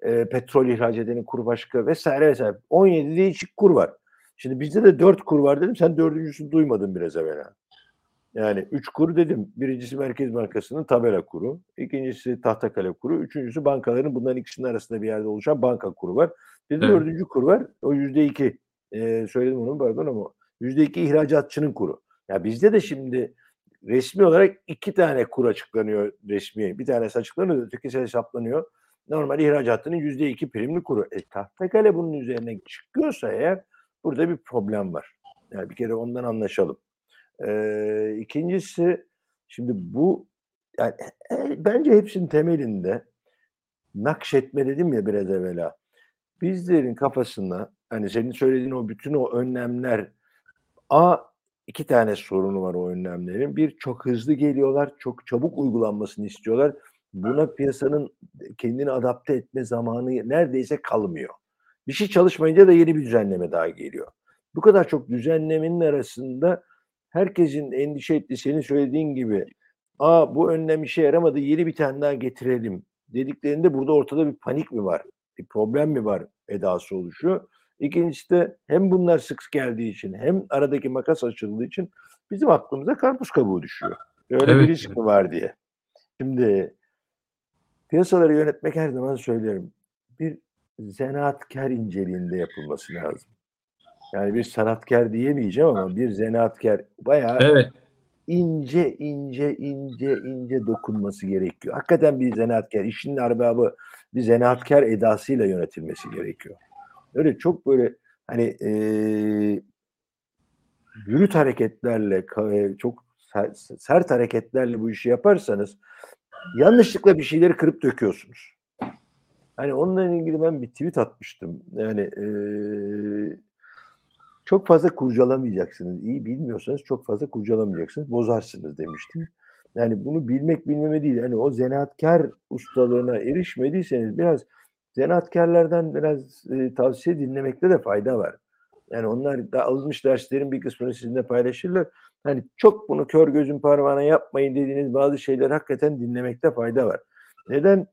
e, petrol ihraç edenin kuru başka vesaire vesaire. 17 değişik kur var. Şimdi bizde de 4 kur var dedim. Sen dördüncüsünü duymadın biraz evvela. Yani 3 kur dedim. Birincisi Merkez Bankası'nın tabela kuru. ikincisi tahtakale kuru. Üçüncüsü bankaların bunların ikisinin arasında bir yerde oluşan banka kuru var. Bir evet. dördüncü kur var. O yüzde iki. Ee, söyledim onu pardon ama yüzde iki ihracatçının kuru. Ya bizde de şimdi resmi olarak iki tane kur açıklanıyor resmi. Bir tanesi açıklanıyor, ötekisi hesaplanıyor. Normal ihracatının yüzde iki primli kuru. E, tahtakale bunun üzerine çıkıyorsa eğer burada bir problem var. Yani bir kere ondan anlaşalım. Ee, ikincisi şimdi bu yani e, bence hepsinin temelinde nakşetme dedim ya biraz evvela. Bizlerin kafasında hani senin söylediğin o bütün o önlemler A iki tane sorunu var o önlemlerin. Bir çok hızlı geliyorlar, çok çabuk uygulanmasını istiyorlar. Buna piyasanın kendini adapte etme zamanı neredeyse kalmıyor. Bir şey çalışmayınca da yeni bir düzenleme daha geliyor. Bu kadar çok düzenlemenin arasında herkesin endişe ettiği senin söylediğin gibi Aa bu önlem işe yaramadı yeni bir tane daha getirelim dediklerinde burada ortada bir panik mi var? Bir problem mi var edası oluşuyor. İkincisi de hem bunlar sık geldiği için hem aradaki makas açıldığı için bizim aklımıza karpuz kabuğu düşüyor. Öyle evet. bir risk mi var diye. Şimdi piyasaları yönetmek her zaman söylerim. Bir zanaatkar inceliğinde yapılması lazım. Yani bir sanatkar diyemeyeceğim ama bir zanaatkar bayağı evet. ince ince ince ince dokunması gerekiyor. Hakikaten bir zanaatkar, işin arbabı bir zanaatkar edasıyla yönetilmesi gerekiyor. Öyle çok böyle hani e, yürüt hareketlerle çok sert hareketlerle bu işi yaparsanız yanlışlıkla bir şeyleri kırıp döküyorsunuz. Hani onunla ilgili ben bir tweet atmıştım. Yani e, çok fazla kurcalamayacaksınız. İyi bilmiyorsanız çok fazla kurcalamayacaksınız. Bozarsınız demiştim. Yani bunu bilmek bilmeme değil. Yani o zanaatkar ustalığına erişmediyseniz biraz Zanaatkarlardan biraz e, tavsiye dinlemekte de fayda var. Yani onlar da alınmış derslerin bir kısmını sizinle paylaşırlar. Hani çok bunu kör gözün parmağına yapmayın dediğiniz bazı şeyler hakikaten dinlemekte fayda var. Neden?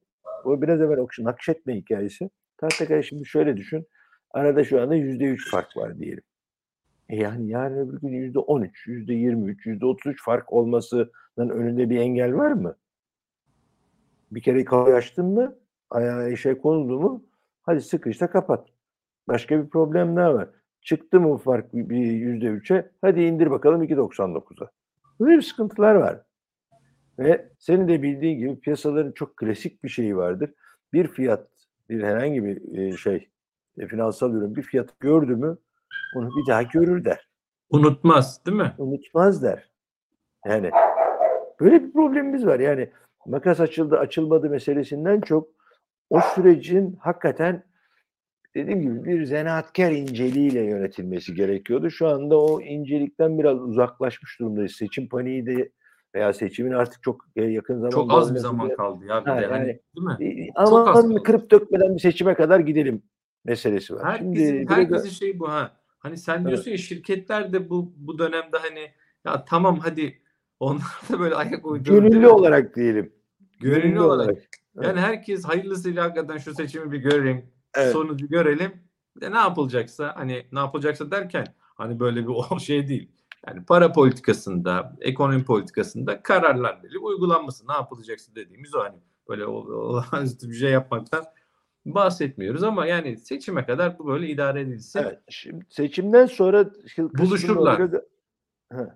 O biraz evvel okşun nakşetme hikayesi. Tahtakaya şimdi şöyle düşün. Arada şu anda yüzde üç fark var diyelim. E yani yarın öbür gün yüzde on üç, yüzde yirmi üç, yüzde otuz üç fark olmasının önünde bir engel var mı? Bir kere kafayı açtın mı ayağa işe konuldu mu hadi sıkışta kapat. Başka bir problem daha var. Çıktı mı fark bir yüzde üçe hadi indir bakalım 2.99'a. Böyle bir sıkıntılar var. Ve senin de bildiğin gibi piyasaların çok klasik bir şeyi vardır. Bir fiyat, bir herhangi bir e, şey, e, finansal ürün bir fiyat gördü mü onu bir daha görür der. Unutmaz değil mi? Unutmaz der. Yani böyle bir problemimiz var. Yani makas açıldı açılmadı meselesinden çok o sürecin hakikaten dediğim gibi bir zanaatkar inceliğiyle yönetilmesi gerekiyordu. Şu anda o incelikten biraz uzaklaşmış durumdayız. Seçim paniği de veya seçimin artık çok yakın zaman çok az bir zaman kaldı ya bir ha, de. Yani, yani, değil mi? Ama kırıp dökmeden bir seçime kadar gidelim meselesi var. Herkesin, Şimdi herkesin şey bu ha. Hani sen diyorsun evet. ya şirketler de bu bu dönemde hani ya tamam hadi (laughs) onlar da böyle ayak uyduruyor. Gönüllü olarak diyelim. Gönüllü, Gönüllü olarak. olarak. Yani herkes hayırlısıyla hakikaten şu seçimi bir görelim. Evet. Sonucu görelim. De ne yapılacaksa hani ne yapılacaksa derken hani böyle bir (laughs) o şey değil. Yani para politikasında, ekonomi politikasında kararlar verip uygulanması ne yapılacaksa dediğimiz o hani böyle (laughs) olağanüstü bir şey yapmaktan bahsetmiyoruz ama yani seçime kadar bu böyle idare edilsin. Evet, şimdi seçimden sonra buluşurlar. Biraz,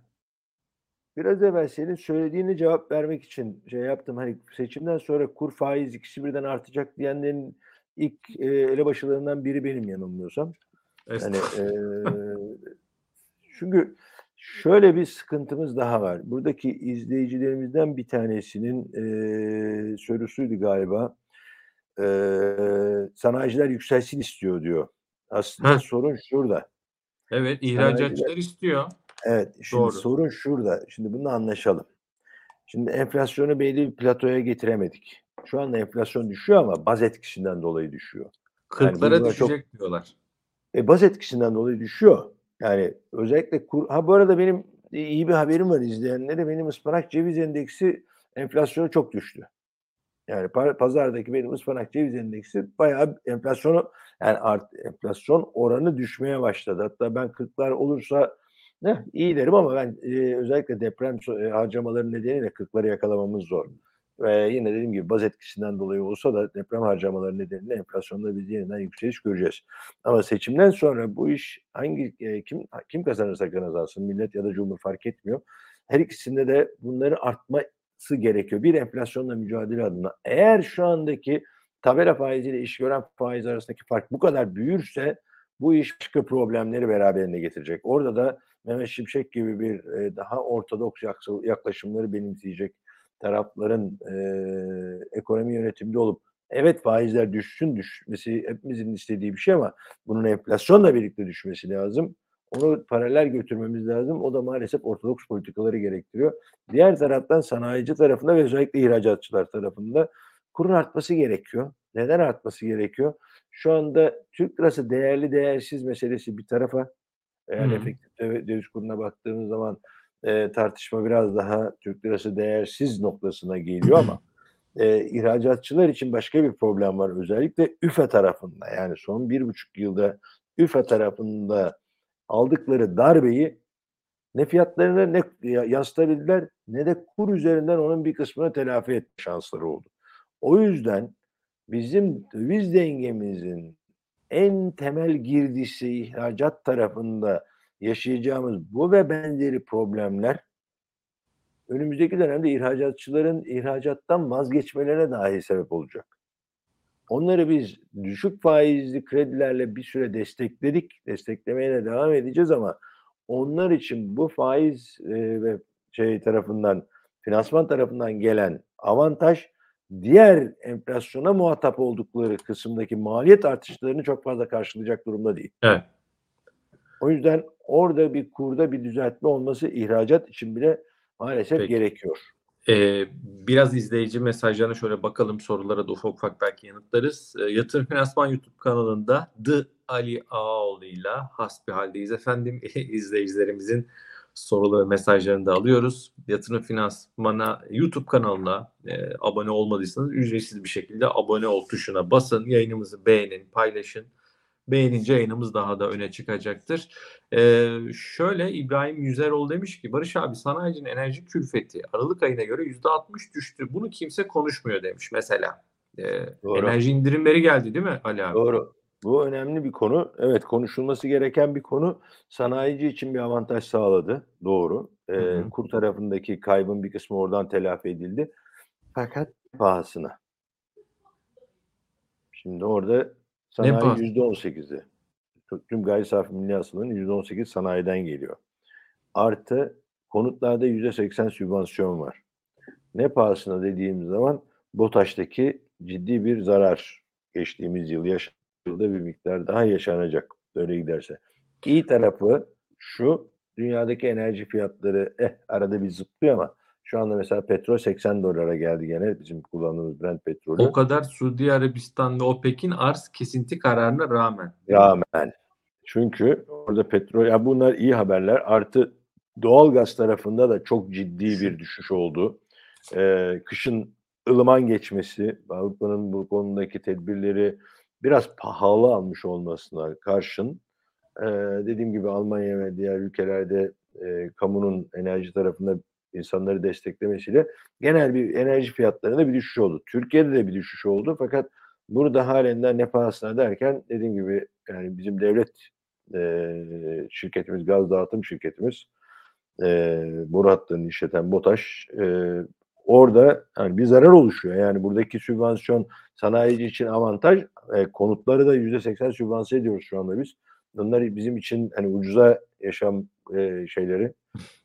biraz evvel senin söylediğini cevap vermek için şey yaptım. Hani seçimden sonra kur faiz ikisi birden artacak diyenlerin ilk e, elebaşılarından biri benim yanılmıyorsam. Yani, e, çünkü şöyle bir sıkıntımız daha var. Buradaki izleyicilerimizden bir tanesinin e, sorusuydu galiba. E, sanayiciler yükselsin istiyor diyor. Aslında Heh. sorun şurada. Evet, ihracatçılar istiyor. Evet, şimdi Doğru. sorun şurada. Şimdi bunu anlaşalım. Şimdi enflasyonu belli bir platoya getiremedik. Şu anda enflasyon düşüyor ama baz etkisinden dolayı düşüyor. Kırklara yani düşecek çok, diyorlar. E, baz etkisinden dolayı düşüyor. Yani özellikle kur, ha bu arada benim iyi bir haberim var izleyenlere. Benim ıspanak ceviz endeksi enflasyonu çok düştü. Yani pazardaki benim ıspanak ceviz endeksi bayağı enflasyonu yani art, enflasyon oranı düşmeye başladı. Hatta ben 40'lar olursa ne iyi derim ama ben e, özellikle deprem e, harcamaları nedeniyle 40'ları yakalamamız zor. Ve yine dediğim gibi baz etkisinden dolayı olsa da deprem harcamaları nedeniyle enflasyonda biz yeniden yükseliş göreceğiz. Ama seçimden sonra bu iş hangi e, kim kim kazanırsa kazansın millet ya da cumhur fark etmiyor. Her ikisinde de bunların artması gerekiyor. Bir enflasyonla mücadele adına. Eğer şu andaki tabela faiziyle iş gören faiz arasındaki fark bu kadar büyürse bu iş başka problemleri beraberinde getirecek. Orada da Mehmet Şimşek gibi bir e, daha ortodoks yaklaşımları benimseyecek tarafların e, ekonomi yönetiminde olup evet faizler düşsün düşmesi hepimizin istediği bir şey ama bunun enflasyonla birlikte düşmesi lazım. Onu paralel götürmemiz lazım. O da maalesef ortodoks politikaları gerektiriyor. Diğer taraftan sanayici tarafında ve özellikle ihracatçılar tarafında kurun artması gerekiyor. Neden artması gerekiyor? Şu anda Türk lirası değerli değersiz meselesi bir tarafa yani efektif döviz kuruna baktığımız zaman e, tartışma biraz daha Türk lirası değersiz noktasına geliyor ama e, ihracatçılar için başka bir problem var. Özellikle üfe tarafında yani son bir buçuk yılda üfe tarafında aldıkları darbeyi ne fiyatlarına ne yansıtabildiler ne de kur üzerinden onun bir kısmını telafi etme şansları oldu. O yüzden bizim döviz dengemizin en temel girdisi ihracat tarafında yaşayacağımız bu ve benzeri problemler önümüzdeki dönemde ihracatçıların ihracattan vazgeçmelerine dahi sebep olacak. Onları biz düşük faizli kredilerle bir süre destekledik. Desteklemeye de devam edeceğiz ama onlar için bu faiz e, ve şey tarafından finansman tarafından gelen avantaj diğer enflasyona muhatap oldukları kısımdaki maliyet artışlarını çok fazla karşılayacak durumda değil. Evet. O yüzden orada bir kurda bir düzeltme olması ihracat için bile maalesef Peki. gerekiyor. Ee, biraz izleyici mesajlarına şöyle bakalım sorulara da ufak ufak belki yanıtlarız. Ee, Yatırım Finansman YouTube kanalında The Ali Ağaoğlu ile hasbihaldeyiz efendim. (laughs) izleyicilerimizin soruları mesajlarını da alıyoruz. Yatırım Finansman'a YouTube kanalına e, abone olmadıysanız ücretsiz bir şekilde abone ol tuşuna basın. Yayınımızı beğenin, paylaşın beğenince yayınımız daha da öne çıkacaktır. Ee, şöyle İbrahim Yüzeroğlu demiş ki Barış abi sanayicinin enerji külfeti Aralık ayına göre %60 düştü. Bunu kimse konuşmuyor demiş mesela. Ee, enerji indirimleri geldi değil mi Ali abi? Doğru. Bu önemli bir konu. Evet konuşulması gereken bir konu. Sanayici için bir avantaj sağladı. Doğru. Ee, hı hı. Kur tarafındaki kaybın bir kısmı oradan telafi edildi. Fakat pahasına. Şimdi orada Sanayi yüzde on sekiz'i. Tüm gayri safi milli hasılanın yüzde on sekiz sanayiden geliyor. Artı konutlarda yüzde seksen sübvansiyon var. Ne pahasına dediğimiz zaman BOTAŞ'taki ciddi bir zarar geçtiğimiz yıl yaşandı bir miktar daha yaşanacak böyle giderse. İyi tarafı şu dünyadaki enerji fiyatları eh arada bir zıplıyor ama şu anda mesela petrol 80 dolara geldi gene bizim kullandığımız Brent petrolü. O kadar Suudi Arabistan ve OPEC'in arz kesinti kararına rağmen. Rağmen. Çünkü orada petrol, ya bunlar iyi haberler. Artı doğal gaz tarafında da çok ciddi bir düşüş oldu. Ee, kışın ılıman geçmesi, Avrupa'nın bu konudaki tedbirleri biraz pahalı almış olmasına karşın e, dediğim gibi Almanya ve diğer ülkelerde e, kamunun enerji tarafında insanları desteklemesiyle genel bir enerji fiyatlarında bir düşüş oldu. Türkiye'de de bir düşüş oldu fakat burada halen de ne pahasına derken dediğim gibi yani bizim devlet e, şirketimiz, gaz dağıtım şirketimiz e, boru işleten BOTAŞ e, orada yani bir zarar oluşuyor. Yani buradaki sübvansiyon sanayici için avantaj. E, konutları da yüzde seksen sübvanse ediyoruz şu anda biz. Bunlar bizim için hani ucuza yaşam e, şeyleri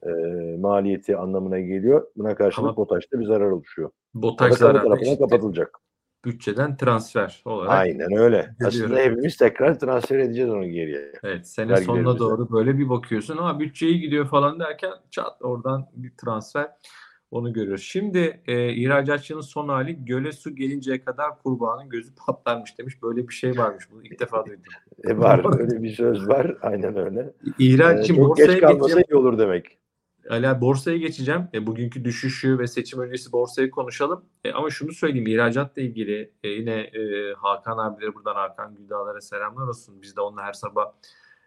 e, maliyeti anlamına geliyor. Buna karşılık Ama- BOTAŞ'ta bir zarar oluşuyor. BOTAŞ zararı tarafına işte kapatılacak. bütçeden transfer olarak. Aynen öyle. Görüyorum. Aslında hepimiz tekrar transfer edeceğiz onu geriye. Evet sene sonuna doğru böyle bir bakıyorsun ama bütçeyi gidiyor falan derken çat oradan bir transfer onu görüyoruz. Şimdi e, ihracatçının son hali göle su gelinceye kadar kurbağanın gözü patlarmış demiş. Böyle bir şey varmış. Bunu ilk defa duydum. E var. (laughs) öyle bir söz var. Aynen öyle. E, İhracatçı çok borsaya geç kalmasa iyi olur demek. Hala borsaya geçeceğim. E, bugünkü düşüşü ve seçim öncesi borsayı konuşalım. E, ama şunu söyleyeyim ihracatla ilgili e, yine e, Hakan abileri buradan Hakan Güldağlar'a selamlar olsun. Biz de onunla her sabah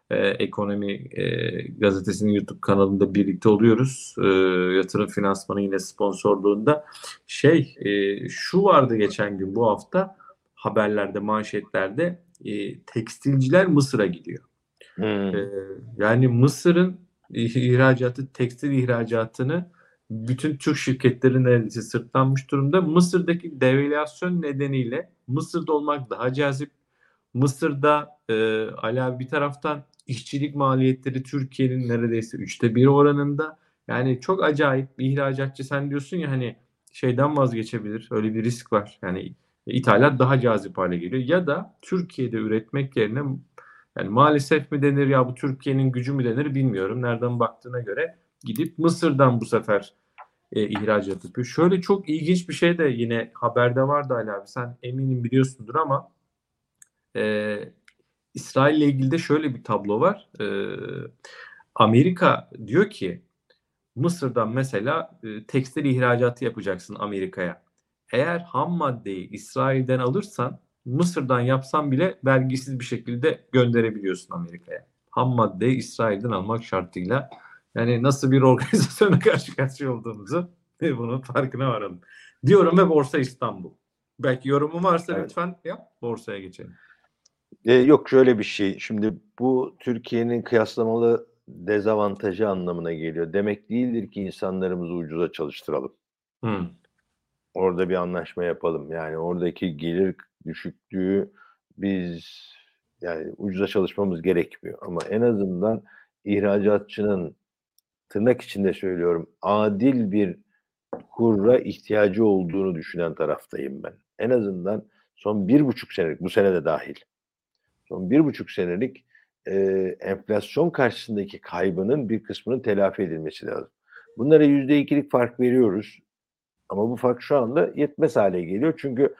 e, ekonomi e, gazetesinin YouTube kanalında birlikte oluyoruz. E, yatırım finansmanı yine sponsorluğunda. Şey e, şu vardı geçen gün bu hafta haberlerde manşetlerde e, tekstilciler Mısır'a gidiyor. Hmm. Ee, yani Mısır'ın ihracatı, tekstil ihracatını bütün Türk şirketleri neredeyse sırtlanmış durumda. Mısır'daki devalüasyon nedeniyle Mısır'da olmak daha cazip. Mısır'da e, Ali abi bir taraftan işçilik maliyetleri Türkiye'nin neredeyse üçte bir oranında. Yani çok acayip bir ihracatçı sen diyorsun ya hani şeyden vazgeçebilir. Öyle bir risk var. Yani ithalat daha cazip hale geliyor. Ya da Türkiye'de üretmek yerine yani maalesef mi denir ya bu Türkiye'nin gücü mü denir bilmiyorum. Nereden baktığına göre gidip Mısır'dan bu sefer e, ihracat yapıyor. Şöyle çok ilginç bir şey de yine haberde vardı Ali abi. Sen eminim biliyorsundur ama e, İsrail ile ilgili de şöyle bir tablo var. E, Amerika diyor ki Mısır'dan mesela e, tekstil ihracatı yapacaksın Amerika'ya. Eğer ham maddeyi İsrail'den alırsan Mısır'dan yapsan bile vergisiz bir şekilde gönderebiliyorsun Amerika'ya. Ham maddeyi İsrail'den almak şartıyla. Yani nasıl bir (laughs) organizasyona karşı karşıya olduğumuzu ve bunun farkına varalım. Diyorum ve Borsa İstanbul. Belki yorumu varsa Evet. lütfen yap. Borsaya geçelim. E, yok şöyle bir şey. Şimdi bu Türkiye'nin kıyaslamalı dezavantajı anlamına geliyor. Demek değildir ki insanlarımızı ucuza çalıştıralım. Hı. Orada bir anlaşma yapalım. Yani oradaki gelir düşüklüğü biz yani ucuza çalışmamız gerekmiyor. Ama en azından ihracatçının tırnak içinde söylüyorum adil bir kurra ihtiyacı olduğunu düşünen taraftayım ben. En azından son bir buçuk senelik, bu sene de dahil, son bir buçuk senelik e, enflasyon karşısındaki kaybının bir kısmının telafi edilmesi lazım. Bunlara yüzde ikilik fark veriyoruz. Ama bu fark şu anda yetmez hale geliyor. Çünkü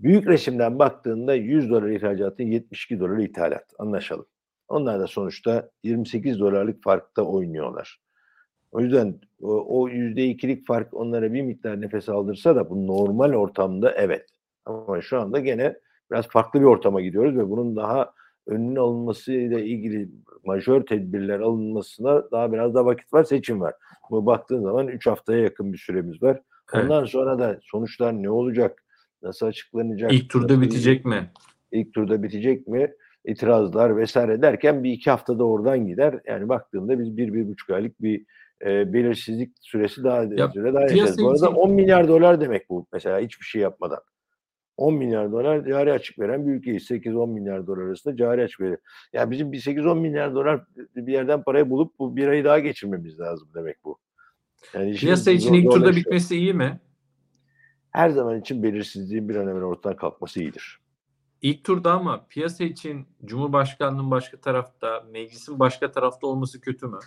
büyük resimden baktığında 100 dolar ihracatın 72 dolar ithalat. Anlaşalım. Onlar da sonuçta 28 dolarlık farkta oynuyorlar. O yüzden o, o %2'lik fark onlara bir miktar nefes aldırsa da bu normal ortamda evet. Ama şu anda gene biraz farklı bir ortama gidiyoruz ve bunun daha önünün alınmasıyla ilgili majör tedbirler alınmasına daha biraz da vakit var, seçim var. Bu baktığın zaman 3 haftaya yakın bir süremiz var. Evet. Ondan sonra da sonuçlar ne olacak? Nasıl açıklanacak? İlk turda nasıl- bitecek mi? ilk turda bitecek mi? İtirazlar vesaire derken bir iki haftada oradan gider. Yani baktığımda biz bir, bir buçuk aylık bir e, belirsizlik süresi daha Ya, süre daha yaşayacağız. Bu arada için- 10 milyar dolar demek bu mesela hiçbir şey yapmadan. 10 milyar dolar cari açık veren bir ülkeyiz. 8-10 milyar dolar arasında cari açık veriyor. Yani bizim bir 8-10 milyar dolar bir yerden parayı bulup bu bir ayı daha geçirmemiz lazım demek bu. Yani Piyasa için ilk turda bitmesi iyi mi? Her zaman için belirsizliğin bir an evvel ortadan kalkması iyidir. İlk turda ama piyasa için Cumhurbaşkanlığının başka tarafta, meclisin başka tarafta olması kötü mü?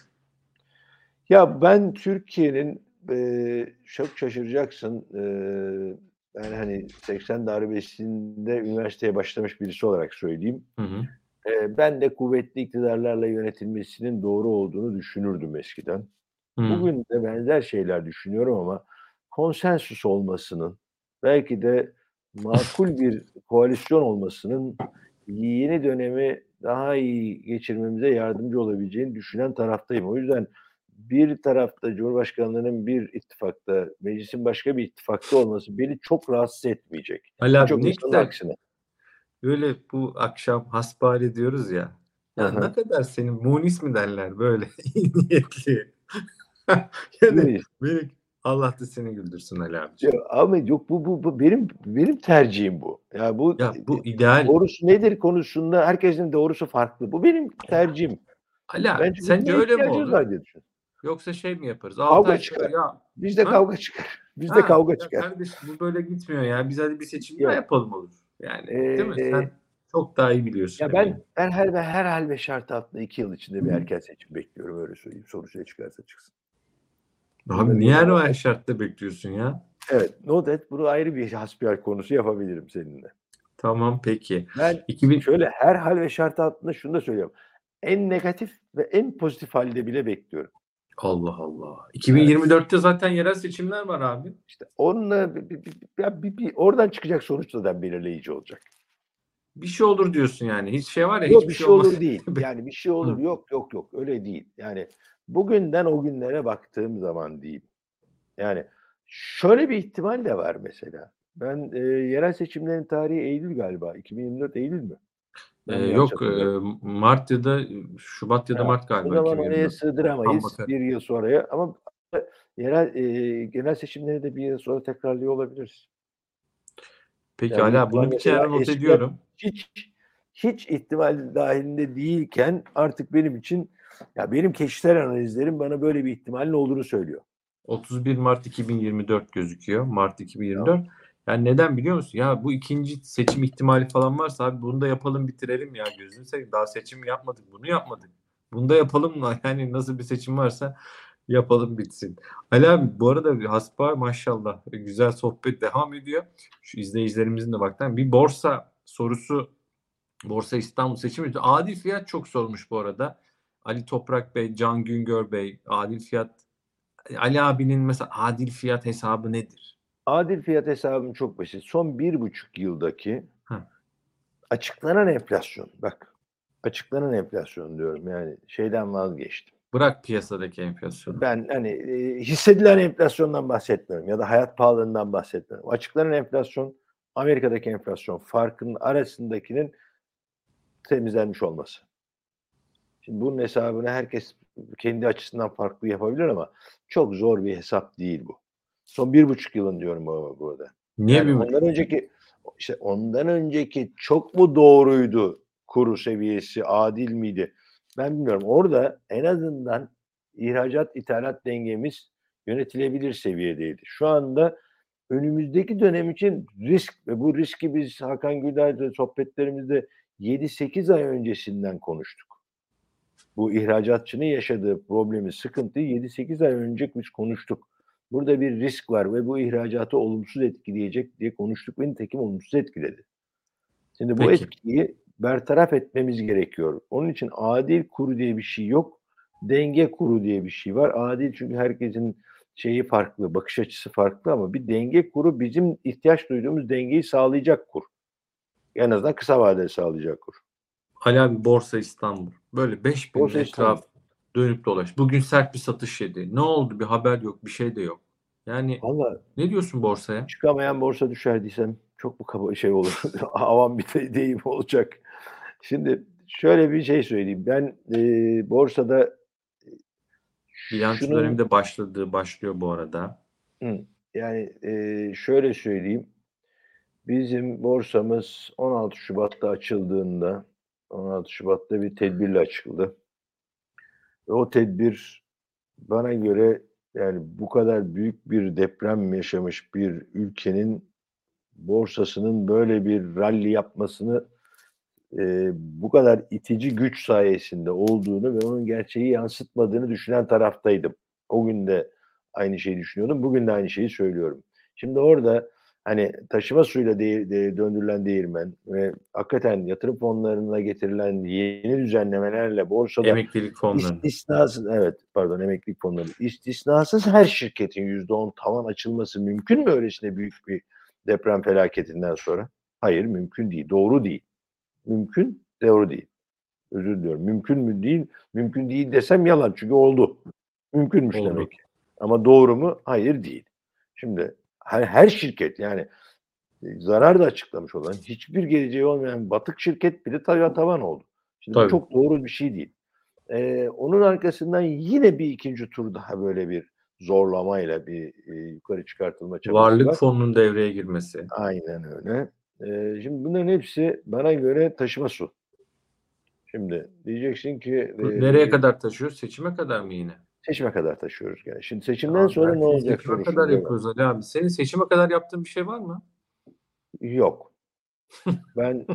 Ya ben Türkiye'nin eee, çok şaşıracaksın. eee, ben hani 80 darbesinde üniversiteye başlamış birisi olarak söyleyeyim. Hı hı. Eee, ben de kuvvetli iktidarlarla yönetilmesinin doğru olduğunu düşünürdüm eskiden. Hı. Bugün de benzer şeyler düşünüyorum ama konsensüs olmasının belki de makul bir (laughs) koalisyon olmasının yeni dönemi daha iyi geçirmemize yardımcı olabileceğini düşünen taraftayım. O yüzden bir tarafta Cumhurbaşkanlığının bir ittifakta, meclisin başka bir ittifakta olması beni çok rahatsız etmeyecek. Abi Çok ne güzel. aksine. Böyle bu akşam hasbihal diyoruz ya. Ya hı. ne kadar senin munis mi derler böyle (laughs) iyi niyetli. (laughs) yani Neyse. beni Allah da seni güldürsün Ali. Ya, ama yok bu, bu, bu benim benim tercihim bu. Ya bu, Ya bu ideal. doğrusu nedir konusunda herkesin doğrusu farklı. Bu benim tercihim. Abi Bence sence öyle mi var diye düşünüyorum. Yoksa şey mi yaparız? Kavga ay çıkar. ya Bizde Ha? kavga çıkar. Bizde Ha, kavga çıkar. Kardeşim bu böyle gitmiyor ya. Biz hadi bir seçim daha yapalım olur. Yani değil mi? Ee, Sen çok daha iyi biliyorsun. Ya ben ben her ve her hal ve şart altında iki yıl içinde bir erken seçim bekliyorum öyle söyleyeyim. Sonuç ne çıkarsa çıksın. Abi niye her o şartta bekliyorsun ya? Evet, no that bunu ayrı bir hasbihal konusu yapabilirim seninle. Tamam peki. Ben 2000 şöyle her hal ve şart altında şunu da söylüyorum. En negatif ve en pozitif halde bile bekliyorum. Allah Allah. 2024'te zaten yerel seçimler var abi. İşte onunla bir, bir, bir, ya bir- bir- oradan çıkacak sonuç da belirleyici olacak. Bir şey olur diyorsun yani. Hiç şey var ya Yok hiçbir bir şey, şey olmaz. olur değil. (laughs) Yani bir şey olur yok yok yok öyle değil. Yani bugünden o günlere baktığım zaman değil. Yani şöyle bir ihtimal de var mesela. Ben e, yerel seçimlerin tarihi Eylül galiba. 2024 Eylül mü? Ee, yok e, Mart ya da Şubat ya da Ha, Mart O galiba. zaman oraya 2024. sığdıramayız bir yıl sonraya ama yerel e, genel seçimleri de bir yıl sonra tekrarlıyor olabiliriz. Peki Yani hala bunu bir kenara not ediyorum. Hiç hiç ihtimal dahilinde değilken artık benim için ya benim kişisel analizlerim bana böyle bir ihtimalin olduğunu söylüyor. 31 Mart 2024 gözüküyor. Mart 2024. Yani neden biliyor musun? Ya bu ikinci seçim ihtimali falan varsa abi bunu da yapalım bitirelim ya gözünü seveyim. Daha seçim yapmadık. Bunu yapmadık. Bunu da yapalım mı? (laughs) Yani nasıl bir seçim varsa yapalım bitsin. Ali abi bu arada bir hasba maşallah güzel sohbet devam ediyor. Şu izleyicilerimizin de baktan bir borsa sorusu Borsa İstanbul seçimi. Adil fiyat çok sormuş bu arada. Ali Toprak Bey, Can Güngör Bey, adil fiyat Ali abinin mesela adil fiyat hesabı nedir? Adil fiyat hesabım çok basit. Son bir buçuk yıldaki Hı. açıklanan enflasyon. Bak açıklanan enflasyon diyorum yani şeyden vazgeçtim. Bırak piyasadaki enflasyonu. Ben hani e, hissedilen enflasyondan bahsetmiyorum ya da hayat pahalılığından bahsetmiyorum. Açıklanan enflasyon Amerika'daki enflasyon farkının arasındakinin temizlenmiş olması. Şimdi bunun hesabını herkes kendi açısından farklı yapabilir ama çok zor bir hesap değil bu. Son bir buçuk yılın diyorum bu burada. Niye Yani bir ondan önceki işte ondan önceki çok mu doğruydu kuru seviyesi adil miydi? Ben bilmiyorum. Orada en azından ihracat ithalat dengemiz yönetilebilir seviyedeydi. Şu anda önümüzdeki dönem için risk ve bu riski biz Hakan Güler'le sohbetlerimizde 7-8 ay öncesinden konuştuk. Bu ihracatçının yaşadığı problemi, sıkıntıyı 7-8 ay önce biz konuştuk. Burada bir risk var ve bu ihracatı olumsuz etkileyecek diye konuştuk ve nitekim olumsuz etkiledi. Şimdi bu Peki. etkiyi bertaraf etmemiz gerekiyor. Onun için adil kuru diye bir şey yok. Denge kuru diye bir şey var. Adil çünkü herkesin şeyi farklı, bakış açısı farklı ama bir denge kuru bizim ihtiyaç duyduğumuz dengeyi sağlayacak kur. En azından kısa vadede sağlayacak kur. Ali abi Borsa İstanbul. Böyle 5000 Borsa etraf dönüp dolaş. Bugün sert bir satış yedi. Ne oldu? Bir haber yok, bir şey de yok. Yani Valla ne diyorsun borsaya? çıkamayan borsa düşer diysem çok mu kaba şey olur. (laughs) Avam bir de- deyim olacak. Şimdi şöyle bir şey söyleyeyim. Ben e, borsada Bilanço şunu- dönemi de başladı, başlıyor bu arada. Yani e, şöyle söyleyeyim. Bizim borsamız 16 Şubat'ta açıldığında 16 Şubat'ta bir tedbirle açıldı. Ve o tedbir bana göre yani bu kadar büyük bir deprem yaşamış bir ülkenin borsasının böyle bir rally yapmasını e, bu kadar itici güç sayesinde olduğunu ve onun gerçeği yansıtmadığını düşünen taraftaydım. O gün de aynı şeyi düşünüyordum. Bugün de aynı şeyi söylüyorum. Şimdi orada hani taşıma suyla de, de- döndürülen değirmen ve hakikaten yatırım fonlarına getirilen yeni düzenlemelerle borsada Emeklilik fonları. istisnasız evet pardon emeklilik fonları istisnasız her şirketin yüzde on tavan açılması mümkün mü öylesine büyük bir deprem felaketinden sonra? Hayır mümkün değil. Doğru değil. Mümkün doğru değil. Özür diliyorum. Mümkün mü değil? Mümkün değil desem yalan çünkü oldu. Mümkünmüş Oldu. demek. Ama doğru mu? Hayır değil. Şimdi her, her şirket yani e, zarar da açıklamış olan hiçbir geleceği olmayan batık şirket bile tavan tavan oldu. Şimdi bu Tabii. çok doğru bir şey değil. Ee, onun arkasından yine bir ikinci tur daha böyle bir zorlamayla bir e, yukarı çıkartılma çabası Varlık var. fonunun devreye girmesi. Aynen öyle. Ee, şimdi bunların hepsi bana göre taşıma su. Şimdi diyeceksin ki Bu e, Nereye kadar taşıyor? Seçime kadar mı yine? Seçime kadar taşıyoruz yani. Şimdi seçimden Abi sonra ne olacak Seçime kadar yapıyoruz Ali abi. Senin seçime kadar yaptığın bir şey var mı? Yok. (laughs) Ben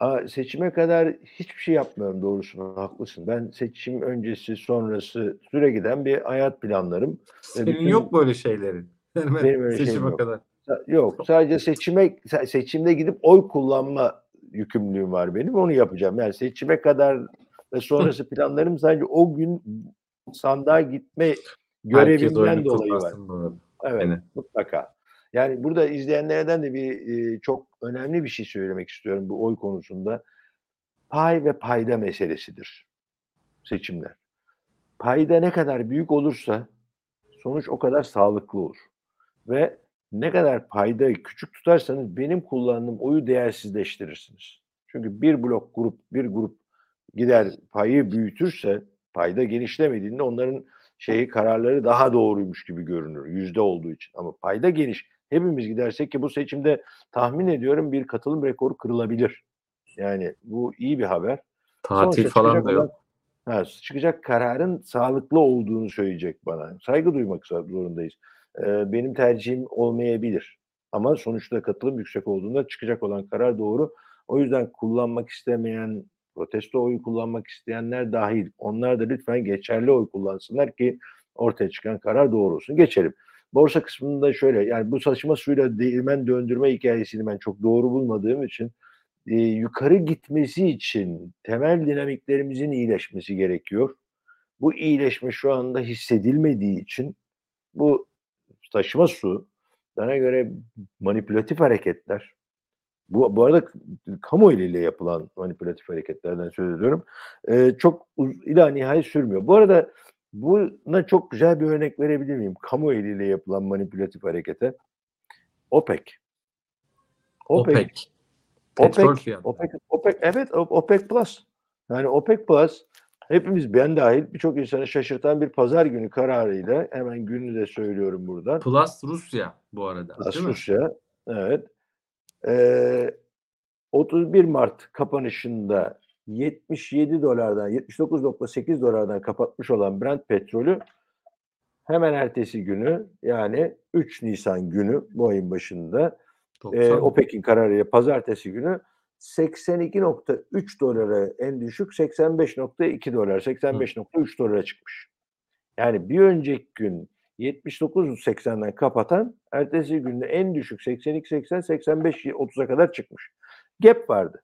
a, seçime kadar hiçbir şey yapmıyorum doğrusunu haklısın. Ben seçim öncesi sonrası süre giden bir hayat planlarım. Senin bütün- yok böyle şeylerin. (laughs) Yani ben Benim öyle şeyim seçime yok. kadar. Yok sadece seçime se- seçimde gidip oy kullanma yükümlülüğüm var benim. Onu yapacağım. Yani seçime kadar ve sonrası (laughs) planlarım sadece o gün sandığa gitme görevinden dolayı var. Evet Aynen. mutlaka. Yani burada izleyenlerden de bir e, çok önemli bir şey söylemek istiyorum bu oy konusunda. Pay ve payda meselesidir seçimler. Payda ne kadar büyük olursa sonuç o kadar sağlıklı olur. Ve ne kadar payda küçük tutarsanız benim kullandığım oyu değersizleştirirsiniz. Çünkü bir blok grup bir grup gider payı büyütürse payda genişlemediğinde onların şeyi kararları daha doğruymuş gibi görünür yüzde olduğu için. Ama payda geniş. Hepimiz gidersek ki bu seçimde tahmin ediyorum bir katılım rekoru kırılabilir. Yani bu iyi bir haber. Tatil Sonuçta falan da yok. Ha, çıkacak kararın sağlıklı olduğunu söyleyecek bana. Saygı duymak zorundayız. Ee, benim tercihim olmayabilir. Ama sonuçta katılım yüksek olduğunda çıkacak olan karar doğru. O yüzden kullanmak istemeyen, protesto oyu kullanmak isteyenler dahil. Onlar da lütfen geçerli oy kullansınlar ki ortaya çıkan karar doğru olsun. Geçelim. Borsa kısmında şöyle yani bu saçma suyla değirmen döndürme hikayesini ben çok doğru bulmadığım için e, yukarı gitmesi için temel dinamiklerimizin iyileşmesi gerekiyor. Bu iyileşme şu anda hissedilmediği için bu taşıma su bana göre manipülatif hareketler bu, bu arada kamu eliyle yapılan manipülatif hareketlerden söz ediyorum. e, çok uz, ila nihayet sürmüyor. Bu arada buna çok güzel bir örnek verebilir miyim? Kamu eliyle yapılan manipülatif harekete. OPEC. OPEC. OPEC, fiyatı. OPEC, OPEC, evet OPEC Plus. Yani OPEC Plus hepimiz ben dahil birçok insanı şaşırtan bir pazar günü kararıyla hemen gününü de söylüyorum buradan. Plus Rusya bu arada. Plus değil mi? Rusya. Evet. Ee, 31 Mart kapanışında 77 dolardan 79.8 dolardan kapatmış olan Brent petrolü hemen ertesi günü yani 3 Nisan günü bu ayın başında e, 90. OPEC'in kararıyla pazartesi günü 82.3 dolara en düşük 85.2 dolar 85.3 dolara çıkmış. Yani bir önceki gün 79.80'den kapatan ertesi günde en düşük 82.80 85.30'a kadar çıkmış. Gap vardı.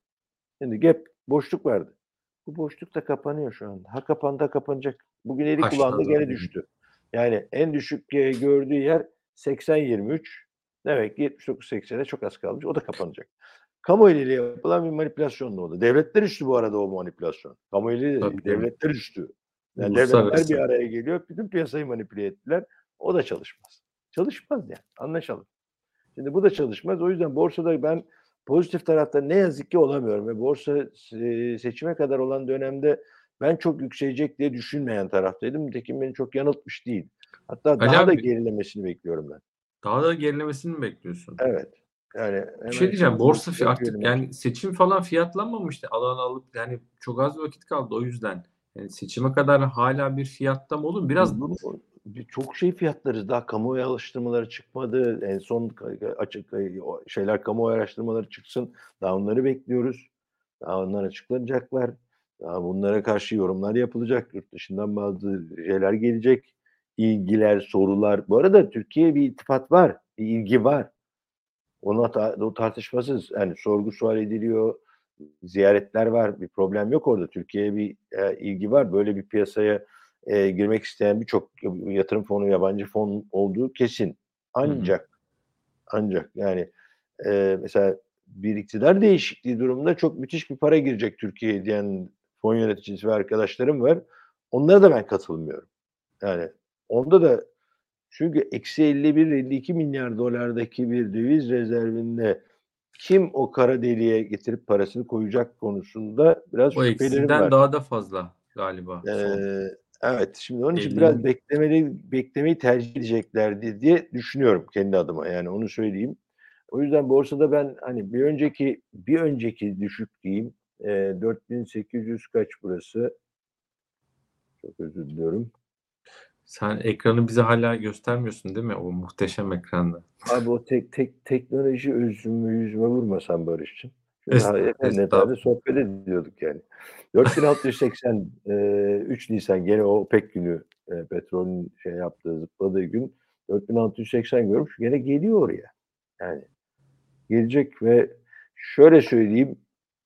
Şimdi gap boşluk vardı. Bu boşluk da kapanıyor şu anda. Ha kapandı ha kapanacak. Bugün eli Aşağı kulağında gene düştü. Yani en düşük e, gördüğü yer 80-23. Demek ki 79-80'e çok az kalmış. O da kapanacak. Kamu eliyle yapılan bir manipülasyon da oldu. Devletler üstü bu arada o manipülasyon. Kamu eli devletler üstü. Yani devletler bir araya geliyor. Bütün piyasayı manipüle ettiler. O da çalışmaz. Çalışmaz yani. Anlaşalım. Şimdi bu da çalışmaz. O yüzden borsada ben pozitif tarafta ne yazık ki olamıyorum. Ve borsa seçime kadar olan dönemde ben çok yükselecek diye düşünmeyen taraftaydım. Nitekim beni çok yanıltmış değil. Hatta Ali daha da abi- gerilemesini bekliyorum ben. Daha da gerilemesini mi bekliyorsun? Evet. Yani Bir şey diyeceğim. Borsa yüksek fi- artık gerileme. yani seçim falan fiyatlanmamıştı. Alan alıp yani çok az vakit kaldı o yüzden. Yani seçime kadar hala bir fiyatlama olur. mu? Biraz bir- çok şey fiyatlarız. Daha kamuoyu araştırmaları çıkmadı. En son açık şeyler kamuoyu araştırmaları çıksın. Daha onları bekliyoruz. Daha onlar açıklanacaklar. Daha bunlara karşı yorumlar yapılacak. Yurt dışından bazı şeyler gelecek. İlgiler, sorular. Bu arada Türkiye bir iltifat var. Bir ilgi var. Ona ta- o tartışmasız. Yani sorgu sual ediliyor. Ziyaretler var. Bir problem yok orada. Türkiye'ye bir e, ilgi var. Böyle bir piyasaya e, girmek isteyen birçok yatırım fonu, yabancı fon olduğu kesin. Ancak ancak yani e, mesela bir iktidar değişikliği durumunda çok müthiş bir para girecek Türkiye'ye diyen fon yöneticisi ve arkadaşlarım var. Onlara da ben katılmıyorum. Yani onda da çünkü eksi 51-52 milyar dolardaki bir döviz rezervinde kim o kara deliğe getirip parasını koyacak konusunda biraz O şüphelerim var. daha da fazla galiba. Ee. Evet şimdi onun için 50 biraz beklemeli beklemeyi tercih edeceklerdi diye düşünüyorum kendi adıma yani onu söyleyeyim. O yüzden borsada ben hani bir önceki bir önceki düşük diyeyim e, 4800 kaç burası? Çok özür diliyorum. Sen ekranı bize hala göstermiyorsun değil mi? O muhteşem ekranda. Abi o tek tek teknoloji özümü yüzüme vurmasan Barış'cığım. Estağfurullah. sohbet ediyorduk yani. 4680 e, 3 Nisan gene o pek günü e, petrolün şey yaptığı zıpladığı gün 4680 görmüş gene geliyor oraya. Yani gelecek ve şöyle söyleyeyim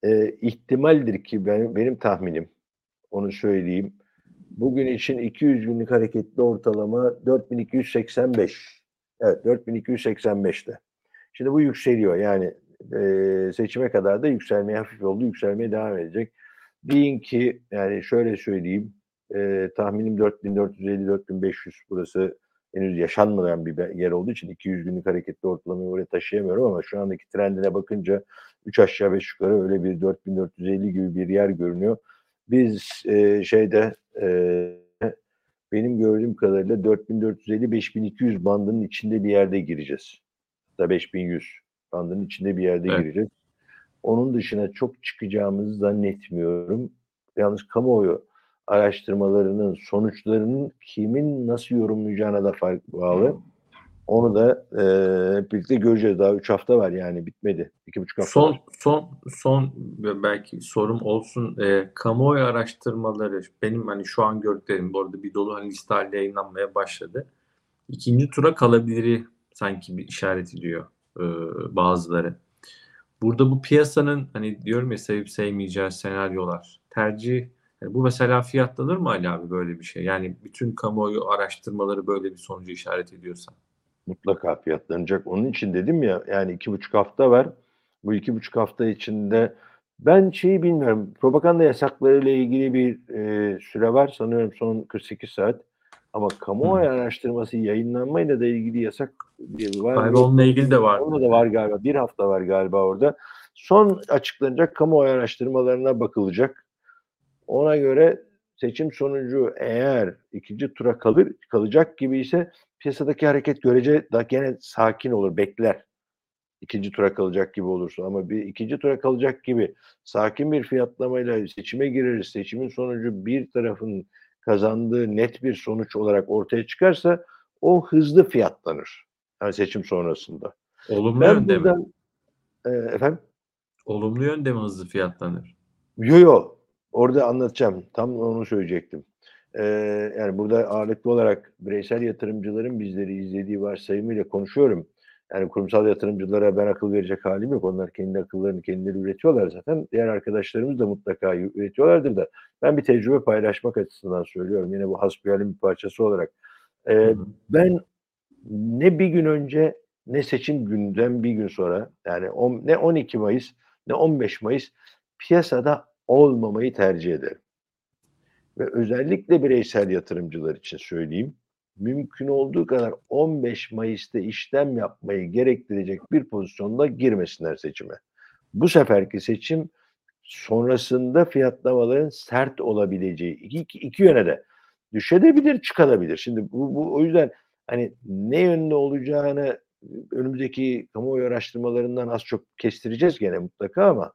e, ihtimaldir ki ben, benim tahminim onu söyleyeyim. Bugün için 200 günlük hareketli ortalama 4285. Evet 4285'te. Şimdi bu yükseliyor yani e, seçime kadar da yükselmeye hafif oldu yükselmeye devam edecek. Deyin ki yani şöyle söyleyeyim e, tahminim 4450-4500 burası henüz yaşanmayan bir yer olduğu için 200 günlük hareketli ortalamayı oraya taşıyamıyorum ama şu andaki trendine bakınca 3 aşağı 5 yukarı öyle bir 4450 gibi bir yer görünüyor. Biz e, şeyde e, benim gördüğüm kadarıyla 4450-5200 bandının içinde bir yerde gireceğiz. Da 5100 bandının içinde bir yerde Evet. gireceğiz. Onun dışına çok çıkacağımızı zannetmiyorum. Yalnız kamuoyu araştırmalarının sonuçlarının kimin nasıl yorumlayacağına da fark bağlı. Onu da e, hep birlikte göreceğiz. Daha 3 hafta var yani bitmedi. 2,5 hafta Son var. son son belki sorum olsun. E, kamuoyu araştırmaları benim hani şu an gördüklerim bu arada bir dolu hani liste yayınlanmaya başladı. İkinci tura kalabiliri sanki bir işaret ediyor e, bazıları. Burada bu piyasanın hani diyorum ya sevip sevmeyeceği senaryolar tercih yani bu mesela fiyatlanır mı Ali abi böyle bir şey? Yani bütün kamuoyu araştırmaları böyle bir sonucu işaret ediyorsa. mutlaka fiyatlanacak. Onun için dedim ya yani iki buçuk hafta var. Bu iki buçuk hafta içinde ben şeyi bilmiyorum. Propaganda yasaklarıyla ilgili bir e, süre var. Sanıyorum son 48 saat. Ama kamuoyu araştırması yayınlanmayla da ilgili yasak bir- var. Galiba onunla ilgili de var. Onunla da var galiba. Bir hafta var galiba orada. Son açıklanacak kamuoyu araştırmalarına bakılacak. Ona göre seçim sonucu eğer ikinci tura kalır kalacak gibi ise piyasadaki hareket görece daha gene sakin olur, bekler. İkinci tura kalacak gibi olursa ama bir ikinci tura kalacak gibi sakin bir fiyatlamayla seçime gireriz. Seçimin sonucu bir tarafın kazandığı net bir sonuç olarak ortaya çıkarsa o hızlı fiyatlanır. Yani seçim sonrasında. Olumlu Ben yönde mi? buradan e, efendim Olumlu yönde mi hızlı fiyatlanır? Yo yo. Orada anlatacağım. Tam onu söyleyecektim. Ee, yani burada ağırlıklı olarak bireysel yatırımcıların bizleri izlediği varsayımıyla konuşuyorum. Yani kurumsal yatırımcılara ben akıl verecek halim yok. Onlar kendi akıllarını kendileri üretiyorlar zaten. Diğer arkadaşlarımız da mutlaka üretiyorlardır da. Ben bir tecrübe paylaşmak açısından söylüyorum. Yine bu hasbihalin bir parçası olarak. Ee, Hı hı. ben ne bir gün önce ne seçim günden bir gün sonra yani on, ne 12 Mayıs ne 15 Mayıs piyasada olmamayı tercih ederim. Ve özellikle bireysel yatırımcılar için söyleyeyim. Mümkün olduğu kadar 15 Mayıs'ta işlem yapmayı gerektirecek bir pozisyonda girmesinler seçime. Bu seferki seçim sonrasında fiyatlamaların sert olabileceği iki, iki, yöne de düşebilir, çıkabilir. Şimdi bu, bu o yüzden hani ne yönde olacağını önümüzdeki kamuoyu araştırmalarından az çok kestireceğiz gene mutlaka ama